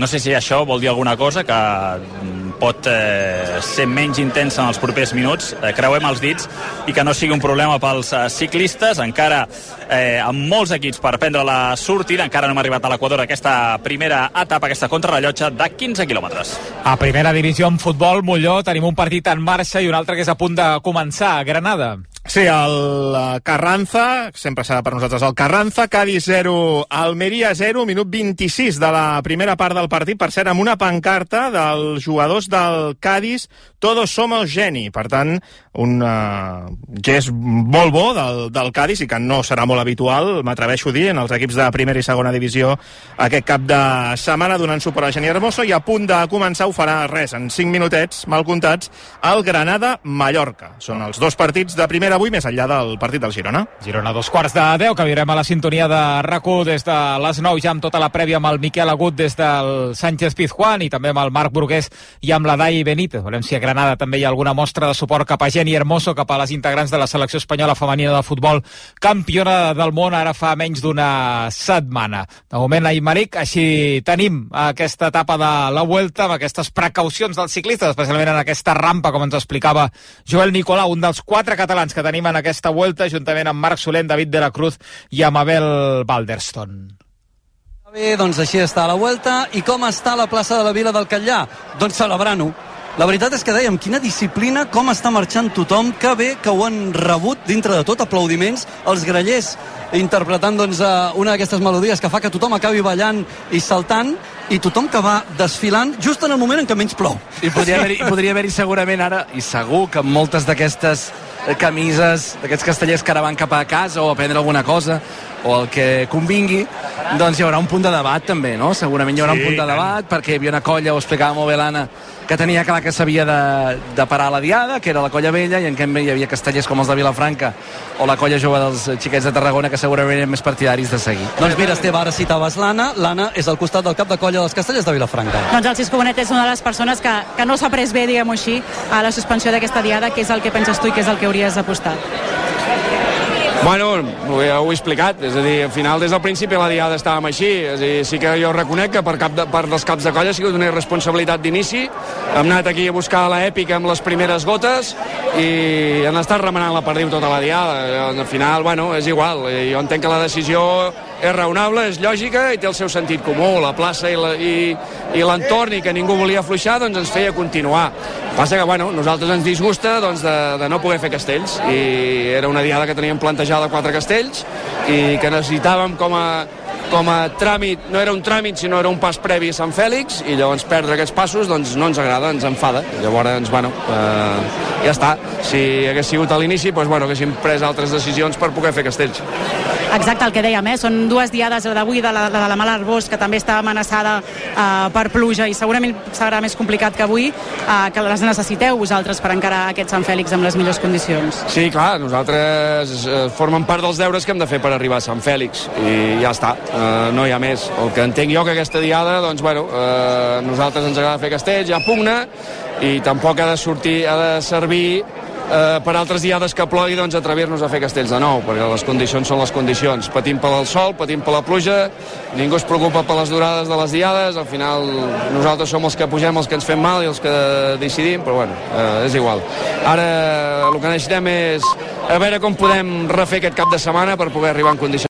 no sé si això vol dir alguna cosa que mm, pot eh, ser menys intensa en els propers minuts, eh, creuem els dits, i que no sigui un problema pels eh, ciclistes, encara eh, amb molts equips per prendre la sortida, encara no hem arribat a l'Equador aquesta primera etapa, aquesta contrarrellotge de 15 quilòmetres. A primera divisió en futbol, Molló, tenim un partit en marxa i un altre que és a punt de començar, Granada. Sí, el eh, Carranza, sempre serà per nosaltres el Carranza, Cádiz 0, Almeria 0, minut 26 de la primera part del partit, per cert, amb una pancarta dels jugadors del Cádiz, todos somos geni. Per tant, un uh, gest molt bo del, del Cádiz i que no serà molt habitual, m'atreveixo a dir, en els equips de primera i segona divisió aquest cap de setmana donant suport a Geni Hermoso i a punt de començar ho farà res, en 5 minutets, mal comptats, el Granada-Mallorca. Són els dos partits de primera avui, més enllà del partit del Girona. Girona, dos quarts de 10, que viurem a la sintonia de rac des de les 9, ja amb tota la prèvia amb el Miquel Agut des del Sánchez Pizjuán i també amb el Marc Brugués i amb la Dai Benítez. Veurem si a Granada també hi ha alguna mostra de suport cap a Geni Hermoso, cap a les integrants de la selecció espanyola femenina de futbol, campiona del món ara fa menys d'una setmana. De moment, Aymeric, així tenim aquesta etapa de la Vuelta amb aquestes precaucions dels ciclistes, especialment en aquesta rampa, com ens explicava Joel Nicolau, un dels quatre catalans que tenim en aquesta Vuelta, juntament amb Marc Solent, David de la Cruz i amb Abel Balderston. Bé, doncs així està la Vuelta. I com està la plaça de la Vila del Catllà? Doncs celebrant-ho. La veritat és que dèiem, quina disciplina, com està marxant tothom, que bé que ho han rebut dintre de tot, aplaudiments, els grellers interpretant doncs, eh, una d'aquestes melodies que fa que tothom acabi ballant i saltant, i tothom que va desfilant just en el moment en què menys plou. I podria haver-hi podria haver segurament ara, i segur que moltes d'aquestes camises, d'aquests castellers que ara van cap a casa o a prendre alguna cosa, o el que convingui, doncs hi haurà un punt de debat també, no? Segurament hi haurà Sí, un punt de tant. debat, perquè hi havia una colla, ho explicava molt bé l'Anna, que tenia clar que s'havia de, de parar la diada, que era la colla vella, i en canvi hi havia castellers com els de Vilafranca o la colla jove dels xiquets de Tarragona, que segurament eren més partidaris de seguir. Doncs mira, Esteve, ara citaves l'Anna. L'Anna és al costat del cap de colla dels castellers de Vilafranca. Doncs el Cisco Bonet és una de les persones que, que no s'ha pres bé, diguem-ho així, a la suspensió d'aquesta diada, que és el que penses tu i que és el que hauries apostat. Bueno, ja ho he explicat, és a dir, al final des del principi la diada estàvem així, és a dir, sí que jo reconec que per cap de, per dels caps de colla ha sigut una irresponsabilitat d'inici, hem anat aquí a buscar l'èpica amb les primeres gotes i han estat remenant la perdiu tota la diada, al final, bueno, és igual, eh, jo entenc que la decisió és raonable, és lògica i té el seu sentit comú, la plaça i la- i, i l'entorn que ningú volia afluixar, doncs ens feia continuar. Passa que, bueno, nosaltres ens disgusta doncs, de, de no poder fer castells i era una diada que teníem plantejada quatre castells i que necessitàvem com a, com a tràmit, no era un tràmit sinó era un pas previ a Sant Fèlix i llavors perdre aquests passos doncs no ens agrada, ens enfada llavors, bueno, eh, ja està si hagués sigut a l'inici, doncs bueno, haguéssim pres altres decisions per poder fer castells Exacte, el que dèiem, eh? són dues diades, d'avui de la, de la Mala Arbós, que també està amenaçada eh, per pluja i segurament serà més complicat que avui, eh, que les necessiteu vosaltres per encarar aquest Sant Fèlix amb les millors condicions. Sí, clar, nosaltres eh, formen part dels deures que hem de fer per arribar a Sant Fèlix i ja està, eh, no hi ha més. El que entenc jo que aquesta diada, doncs, bueno, eh, nosaltres ens agrada fer castells, ja pugna, i tampoc ha de sortir, ha de servir eh, per altres diades que plogui doncs, atrevir-nos a fer castells de nou, perquè les condicions són les condicions. Patim pel sol, patim per la pluja, ningú es preocupa per les durades de les diades, al final nosaltres som els que pugem, els que ens fem mal i els que decidim, però bueno, eh, és igual. Ara el que necessitem és a veure com podem refer aquest cap de setmana per poder arribar en condicions